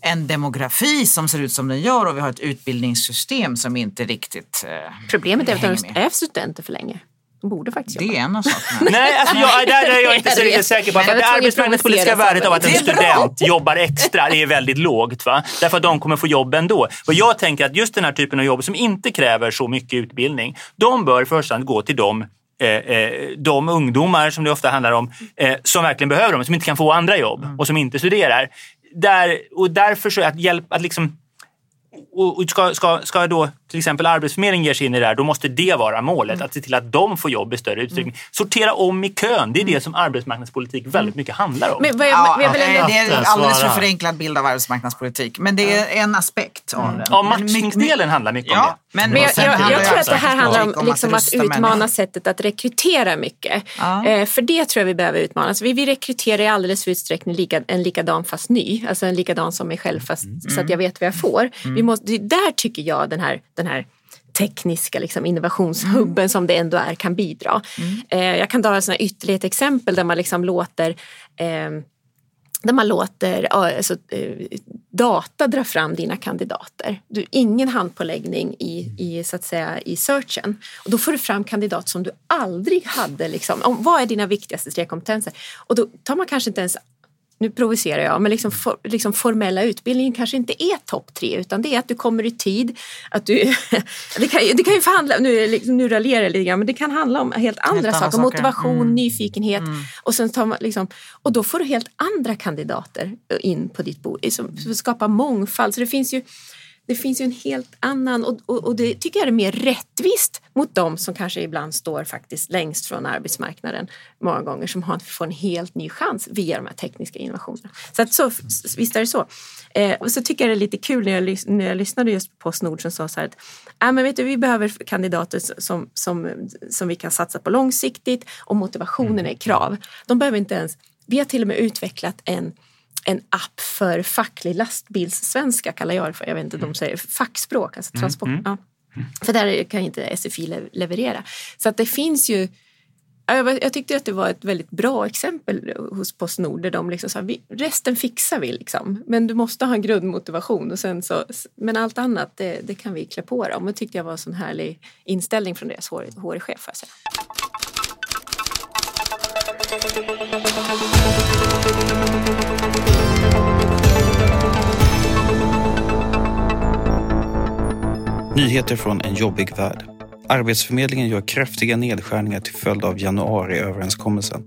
Speaker 8: en demografi som ser ut som den gör och vi har ett utbildningssystem som inte riktigt eh,
Speaker 1: Problemet är att de är studenter för länge. De borde faktiskt
Speaker 8: jobba. Det är en av sakerna.
Speaker 7: Nej, alltså jag, där är jag inte så riktigt säker på. För det arbetsmarknadspolitiska värdet av att en student jobbar extra är väldigt lågt. Va? Därför att de kommer få jobb ändå. Och jag tänker att just den här typen av jobb som inte kräver så mycket utbildning, de bör i första hand gå till de eh, eh, de ungdomar som det ofta handlar om, eh, som verkligen behöver dem, som inte kan få andra jobb och som inte studerar. Där, och därför så att hjälpa att liksom och ska, ska, ska då till exempel Arbetsförmedlingen ger sig in i det här, då måste det vara målet. Mm. Att se till att de får jobb i större utsträckning. Mm. Sortera om i kön, det är det som arbetsmarknadspolitik väldigt mycket handlar om.
Speaker 8: Men, men, ja, men, men, det är en alldeles för förenklad bild av arbetsmarknadspolitik. Men det är en aspekt av den.
Speaker 7: Ja, matchningsdelen handlar mycket
Speaker 1: ja,
Speaker 7: om det.
Speaker 1: Men, men jag, jag, jag tror att det här handlar om, liksom, att, utmana människor. sättet att rekrytera mycket. Ja. Eh, för det tror jag vi behöver utmana. Vi, vi rekryterar i alldeles för utsträckning lika, en likadan fast ny. Alltså en likadan som mig själv fast mm. så att jag vet vad jag får. Vi måste, där tycker jag den här, den här tekniska liksom, innovationshubben mm. som det ändå är kan bidra. Mm. Eh, jag kan ta ett ytterligare exempel där man liksom låter eh, där man låter alltså, eh, data dra fram dina kandidater. Du, ingen handpåläggning i, i, så att säga, i searchen. Och då får du fram kandidat som du aldrig hade. Liksom, om, vad är dina viktigaste tre kompetenser? Och då tar man kanske inte ens nu provocerar jag, men liksom, for, liksom formella utbildningen kanske inte är topp tre utan det är att du kommer i tid. Att du, det, kan, det kan ju förhandla, nu, liksom, nu raljerar jag lite grann, men det kan handla om helt andra helt saker. saker. Motivation, mm. nyfikenhet mm. och sen tar man liksom, och då får du helt andra kandidater in på ditt bord. Som skapar mångfald. Så det finns ju det finns ju en helt annan och, och, och, det tycker jag är mer rättvist mot dem som kanske ibland står faktiskt längst från arbetsmarknaden många gånger som har, får en helt ny chans via de här tekniska innovationerna. Så, att så visst är det så. Eh, och så tycker jag det är lite kul när jag, när jag lyssnade just på Postnord som sa så här att äh, men vet du, vi behöver kandidater som, som, som vi kan satsa på långsiktigt och motivationen är krav. De behöver inte ens, vi har till och med utvecklat en en app för facklig lastbilssvenska kallar jag det för. Jag vet inte, de säger fackspråk, alltså transport. Mm, mm. Ja. För där kan inte SFI leverera. Så att det finns ju jag tyckte att det var ett väldigt bra exempel hos Postnord där de liksom sa resten fixar vi liksom. Men du måste ha en grundmotivation och sen så, men allt annat det, det kan vi klä på dem. Det tyckte jag var en sån härlig inställning från deras HR-chef.
Speaker 2: Nyheter från en jobbig värld. Arbetsförmedlingen gör kraftiga nedskärningar till följd av januariöverenskommelsen.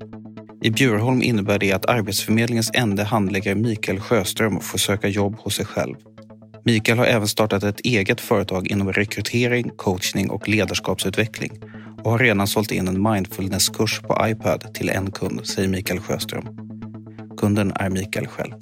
Speaker 2: I Bjurholm innebär det att Arbetsförmedlingens enda handläggare Mikael Sjöström får söka jobb hos sig själv. Mikael har även startat ett eget företag inom rekrytering, coachning och ledarskapsutveckling och har redan sålt in en mindfulnesskurs på iPad till en kund, säger Mikael Sjöström. Kunden är Mikael själv.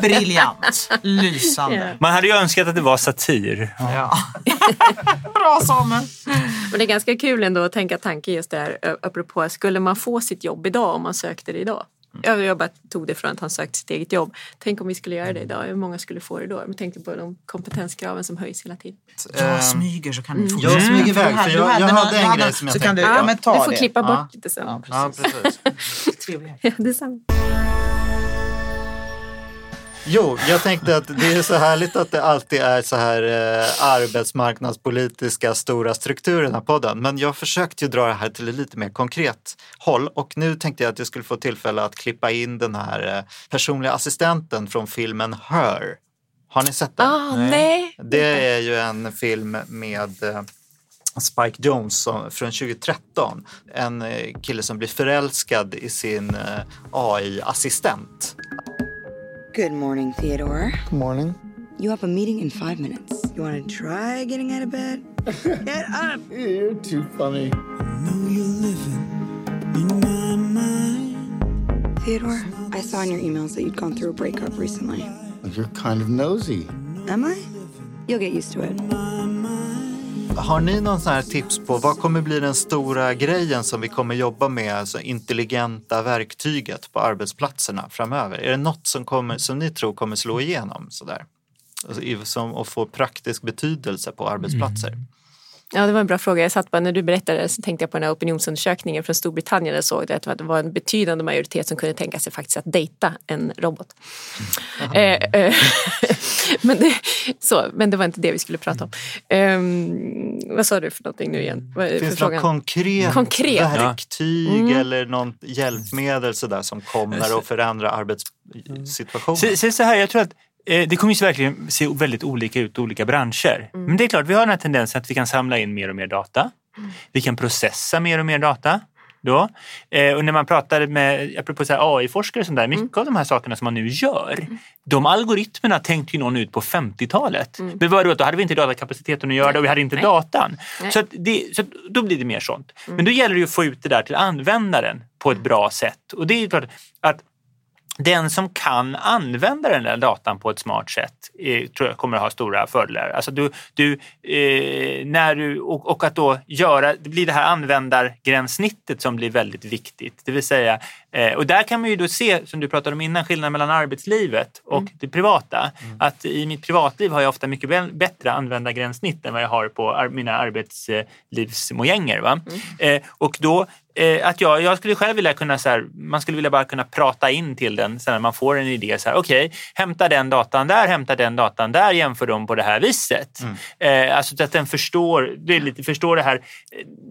Speaker 8: Briljant. Lysande.
Speaker 7: Man hade ju önskat att det var satir.
Speaker 8: Ja. Bra Samuel.
Speaker 1: Men det är ganska kul ändå att tänka tanken just där apropå, skulle man få sitt jobb idag om man sökte det idag? Jag, jag bara tog det från att han sökte sitt eget jobb. Tänk om vi skulle göra det idag, hur många skulle få det då? Jag tänkte på de kompetenskraven som höjs hela tiden.
Speaker 8: Jag
Speaker 3: Ehm,
Speaker 8: smyger så kan du fortsätta.
Speaker 3: Jag smyger iväg,
Speaker 8: hade-
Speaker 3: för jag, jag
Speaker 8: någon-
Speaker 3: hade
Speaker 8: du
Speaker 3: en grej som jag
Speaker 8: så kan du,
Speaker 3: tänkte
Speaker 8: ja, men ta
Speaker 1: du får
Speaker 8: det.
Speaker 1: klippa bort
Speaker 3: Ja.
Speaker 1: lite så.
Speaker 8: Ja,
Speaker 3: Ja,
Speaker 8: precis.
Speaker 3: precis.
Speaker 8: Trevligt.
Speaker 1: Ja, detsamma.
Speaker 3: Jo, jag tänkte att det är så härligt att det alltid är så här eh, arbetsmarknadspolitiska stora strukturer i den här podden. Men jag försökte ju dra det här till ett lite mer konkret håll och nu tänkte jag att jag skulle få tillfälle att klippa in den här eh, personliga assistenten från filmen Her. Har ni sett den?
Speaker 1: Ah, nej.
Speaker 3: Det är ju en film med eh, Spike Jones som, från 2013. En eh, kille som blir förälskad i sin eh, AI-assistent.
Speaker 9: Good morning, Theodore.
Speaker 10: Good morning.
Speaker 9: You have a meeting in five minutes. You want to try getting out of bed? Get up!
Speaker 10: You're too funny. I know you're living in my mind.
Speaker 9: Theodore, I saw in your emails that you'd gone through a breakup recently.
Speaker 10: You're kind of nosy.
Speaker 9: Am I? You'll get used to it.
Speaker 3: Har ni någon sån tips på vad kommer bli den stora grejen som vi kommer jobba med, alltså intelligenta verktyget på arbetsplatserna framöver? Är det något som, kommer, som ni tror kommer slå igenom sådär? Alltså, som, och få praktisk betydelse på arbetsplatser?
Speaker 1: Ja, det var en bra fråga. Jag satt bara, när du berättade så tänkte jag på den här opinionsundersökningen från Storbritannien. Jag såg det, att det var en betydande majoritet som kunde tänka sig faktiskt att dejta en robot. Eh, eh, men, det, så, men det var inte det vi skulle prata om. Ehm, vad sa du för någonting nu igen? Vad
Speaker 3: Finns det något konkret,
Speaker 1: Konkret?
Speaker 3: verktyg
Speaker 1: Mm.
Speaker 3: eller något hjälpmedel sådär som kommer att förändra arbetssituationen?
Speaker 7: Se, se så här, jag tror att eh, det kommer ju verkligen se väldigt olika ut i olika branscher. Men det är klart, vi har den här tendensen att vi kan samla in mer och mer data. Vi kan processa mer och mer data. Då. Eh, och när man pratar med, apropå AI-forskare och sånt där, mycket av de här sakerna som man nu gör, de algoritmerna tänkte ju någon ut på 50-talet. Men vad då, då hade vi inte datakapaciteten att göra det och vi hade inte
Speaker 1: Nej.
Speaker 7: datan.
Speaker 1: Nej.
Speaker 7: Så, det, så då blir det mer sånt. Men då gäller det ju att få ut det där till användaren på ett bra sätt. Och det är ju klart att den som kan använda den där datan på ett smart sätt eh, tror jag kommer att ha stora fördelar. Alltså du, du, eh, när du, och, och att då göra, det blir det här användargränssnittet som blir väldigt viktigt. Det vill säga, eh, och där kan man ju då se, som du pratade om innan, skillnaden mellan arbetslivet och det privata. Att i mitt privatliv har jag ofta mycket väl- bättre användargränssnitt än vad jag har på ar- mina arbetslivsmojänger. Va? Eh, och då eh, att jag, jag skulle själv vilja kunna, så här, man skulle vilja bara kunna prata in till den så när man får en idé. så här, Okej, hämta den datan där, hämta den datan där, jämför dem på det här viset. Eh, alltså så att den förstår det, lite, förstår det här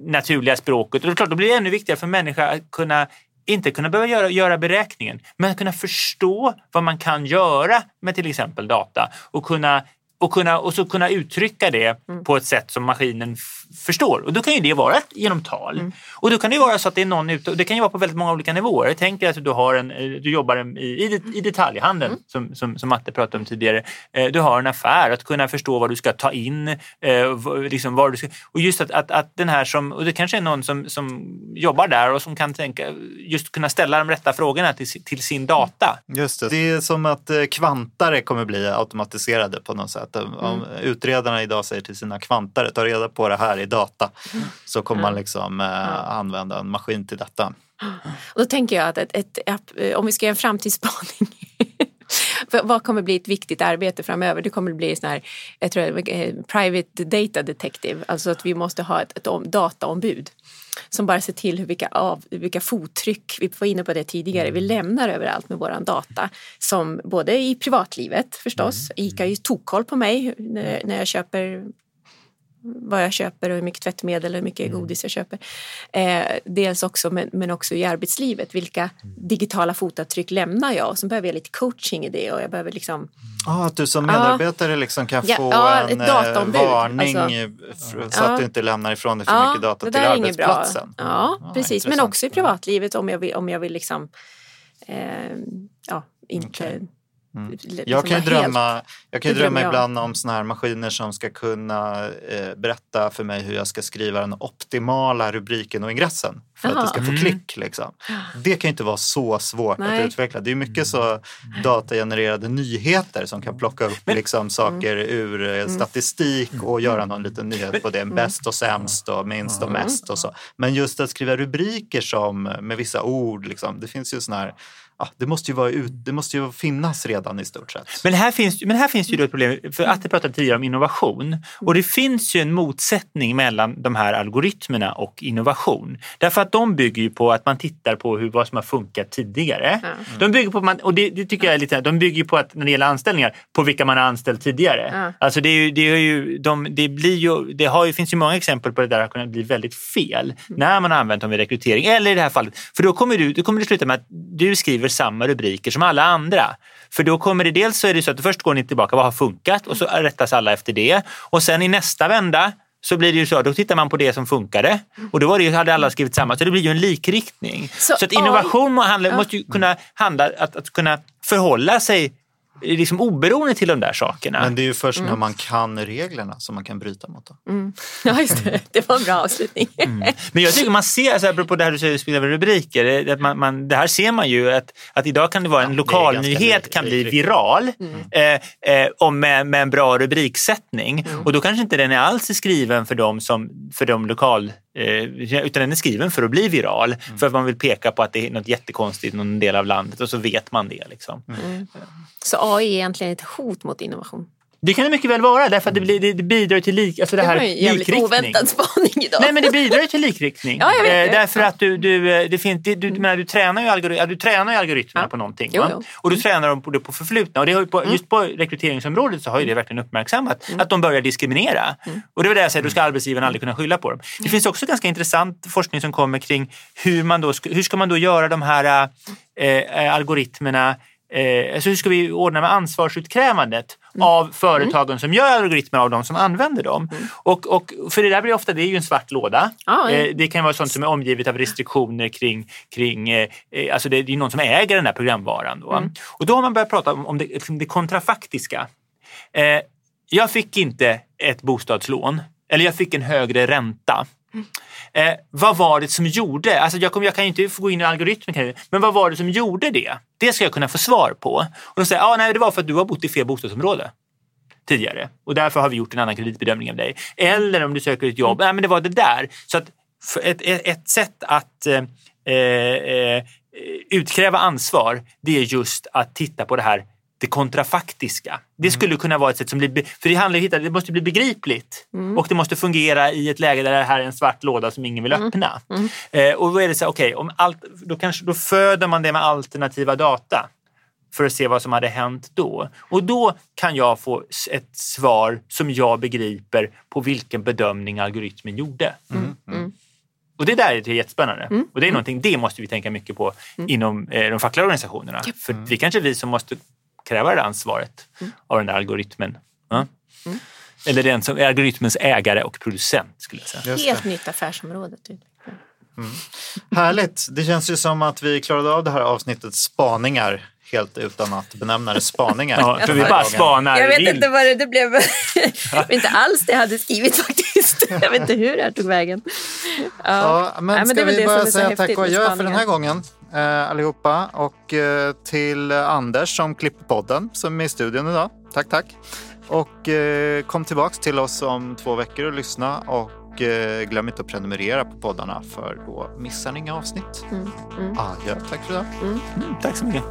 Speaker 7: naturliga språket. Och det är klart, då blir det ännu viktigare för människa att kunna inte kunna behöva göra, göra beräkningen, men att kunna förstå vad man kan göra med till exempel data och kunna och, kunna, och så kunna uttrycka det på ett sätt som maskinen förstår. Och då kan ju det vara genom tal. Och då kan det vara så att det är någon ute, och det kan ju vara på väldigt många olika nivåer. Jag tänker att du, har en, eh, du jobbar i, i, det- i detaljhandeln, som, som, som Matte pratade om tidigare. Eh, Du har en affär, att kunna förstå vad du ska ta in. eh, Liksom vad du ska, och just att, att, att den här som, och det kanske är någon som, som jobbar där och som kan tänka, just kunna ställa de rätta frågorna till, till sin data.
Speaker 3: Just det. det är som att kvantare kommer bli automatiserade på något sätt. Om utredarna idag säger till sina kvantare, ta reda på det här i data, så kommer man liksom eh, använda en maskin till detta.
Speaker 1: Och då tänker jag att ett, ett, app- eh, om vi ska göra en framtidsspaning Vad kommer bli ett viktigt arbete framöver? Det kommer bli sån här, jag tror, är, eh, private data detective, alltså att vi måste ha ett, ett om, dataombud som bara ser till hur vilka, av, vilka fottryck, vi var inne på det tidigare, vi lämnar överallt med våran data. Som både i privatlivet förstås, Ica har ju tokkoll på mig när, när jag köper vad jag köper och hur mycket tvättmedel och hur mycket godis jag köper. Eh, dels också, men, men också i arbetslivet. Vilka digitala fotavtryck lämnar jag? Och så behöver jag lite coaching i det och jag behöver liksom
Speaker 3: Ah, att du som medarbetare liksom kan
Speaker 1: Ja,
Speaker 3: få
Speaker 1: ett
Speaker 3: en eh,
Speaker 1: dataombud,
Speaker 3: varning
Speaker 1: alltså.
Speaker 3: så att du inte lämnar ifrån dig för mycket data till arbetsplatsen.
Speaker 1: Ja,
Speaker 3: Ah,
Speaker 1: precis. Men också i privatlivet om jag vill, om jag vill liksom eh, ja, inte Liksom
Speaker 3: Jag kan ju
Speaker 1: helt-
Speaker 3: drömma, jag kan drömma
Speaker 1: jag
Speaker 3: ibland om såna här maskiner som ska kunna eh, berätta för mig hur jag ska skriva den optimala rubriken och ingressen för att det ska få
Speaker 7: Mm.
Speaker 3: klick. Liksom. Det kan ju inte vara så svårt
Speaker 1: Nej.
Speaker 3: att utveckla. Det är mycket så datagenererade nyheter som kan plocka upp liksom, saker ur eh, statistik och göra någon liten nyhet på det. Bäst och sämst och minst och mest och så. Men just att skriva rubriker som med vissa ord, liksom, det finns ju sån här Ja, det, måste ju vara ut, det måste ju finnas redan i stort sett.
Speaker 7: Men här finns, men här finns ju då ett problem, för Atte pratade tidigare om innovation och det finns ju en motsättning mellan de här algoritmerna och innovation. Därför att de bygger ju på att man tittar på hur, vad som har funkat tidigare. De bygger på, man, och det, det tycker jag är lite, de bygger ju på att när det gäller anställningar, på vilka man har anställt tidigare. Alltså det, är ju, det, är ju, de, det, blir ju, det har ju, finns ju många exempel på det där har kunnat bli väldigt fel när man har använt dem vid rekrytering. Eller i det här fallet, för då kommer, du, då kommer det sluta med att du skriver samma rubriker som alla andra. För då kommer det dels så är det så att först går ni tillbaka, vad har funkat? Och så rättas alla efter det. Och sen i nästa vända så blir det ju så, då tittar man på det som funkade och då var det ju, hade alla skrivit samma, så det blir ju en likriktning. Så,
Speaker 1: Så
Speaker 7: att innovation må handla, måste ju kunna handla att, att kunna förhålla sig liksom oberoende till de där sakerna.
Speaker 3: Men det är ju först när man kan reglerna som man kan bryta mot dem.
Speaker 1: Ja, just det. Det var en bra avslutning.
Speaker 7: Men jag tycker man ser, alltså, apropå det här du säger, spela rubriker, att man, man, det här ser man ju att, att idag kan det vara en lokalnyhet
Speaker 3: ganska
Speaker 7: kan bli viral eh, eh, om med, med en bra rubriksättning. Och då kanske inte den är alls skriven för dem som, för de lokal, eh, utan den är skriven för att bli viral. För att man vill peka på att det är något jättekonstigt i någon del av landet och så vet man det. Liksom.
Speaker 1: Så AI är egentligen ett hot mot innovation.
Speaker 7: Det kan det mycket väl vara därför att det, blir, det, bidrar till lik, alltså det
Speaker 1: Det
Speaker 7: här likriktning.
Speaker 1: oväntad spaning idag.
Speaker 7: Nej men det bidrar ju till likriktning.
Speaker 1: Ja, jag vet, jag vet.
Speaker 7: därför att du, du, eh, det finns, du, du, menar, du, tränar ju algorit, ja, du tränar ju algoritmerna
Speaker 1: Ja.
Speaker 7: på någonting.
Speaker 1: Jo, jo. Mm.
Speaker 7: Och du tränar dem på det på förflutna. Och det har på, just på rekryteringsområdet så har ju det verkligen uppmärksammat att de börjar diskriminera.
Speaker 1: Mm.
Speaker 7: Och det var det jag säger, då ska arbetsgivaren aldrig kunna skylla på dem. Det finns också ganska intressant forskning som kommer kring hur, man då, hur ska man då göra de här eh, algoritmerna Eh, alltså hur ska vi ordna med ansvarsutkrävandet
Speaker 1: Mm.
Speaker 7: av företagen som gör algoritmer av de som använder dem? Och, och, för det där blir ofta, det är ju en svart låda.
Speaker 1: Ja.
Speaker 7: Eh, det kan vara sånt som är omgivet av restriktioner kring, kring eh, eh, alltså det, det är någon som äger den här programvaran. Då.
Speaker 1: Mm.
Speaker 7: Och då har man börjat prata om, om det, liksom det kontrafaktiska. Eh, jag fick inte ett bostadslån, eller jag fick en högre ränta. Eh, vad var det som gjorde, alltså jag, kom, jag kan ju inte få gå in i algoritmen, men vad var det som gjorde det? Det ska jag kunna få svar på. Och de säger, ah, nej det var för att du har bott i fel bostadsområde tidigare och därför har vi gjort en annan kreditbedömning av dig. Eller om du söker ett jobb, nej men det var det där. Så att ett, ett, ett sätt att eh, eh, eh, utkräva ansvar, det är just att titta på det här det kontrafaktiska. Det skulle kunna vara ett sätt som blir... För det handlar om att det måste bli begripligt och det måste fungera i ett läge där det här är en svart låda som ingen vill öppna. Eh, och då är det så här, okej, om allt, då, kanske, då föder man det med alternativa data för att se vad som hade hänt då. Och då kan jag få ett svar som jag begriper på vilken bedömning algoritmen gjorde. Och det där är jättespännande. Och det är någonting, det måste vi tänka mycket på inom eh, de fackliga organisationerna. För det är kanske vi som måste kräva det ansvaret av den där algoritmen. Ja. Eller den som är algoritmens ägare och producent skulle jag säga.
Speaker 1: Helt nytt affärsområde. Typ.
Speaker 3: Härligt! Det känns ju som att vi klarade av det här avsnittet spaningar helt utan att benämna det spaningar.
Speaker 7: Ja, för vi bara spanar
Speaker 1: Jag vet
Speaker 7: vilt.
Speaker 1: inte vad det, det blev. Inte alls det jag hade skrivit faktiskt. Jag vet inte hur det här tog vägen.
Speaker 3: Ja, men
Speaker 1: Nej, men det
Speaker 3: ska
Speaker 1: väl
Speaker 3: vi bara säga tack och adjö för den här gången eh, allihopa och eh, till Anders som klipper podden som är i studion idag. Tack, tack. Och eh, kom tillbaks till oss om två veckor och lyssna och eh, glöm inte att prenumerera på poddarna för då missar ni inga avsnitt.
Speaker 1: Mm, mm.
Speaker 3: Adjö, tack för idag.
Speaker 7: Tack så mycket.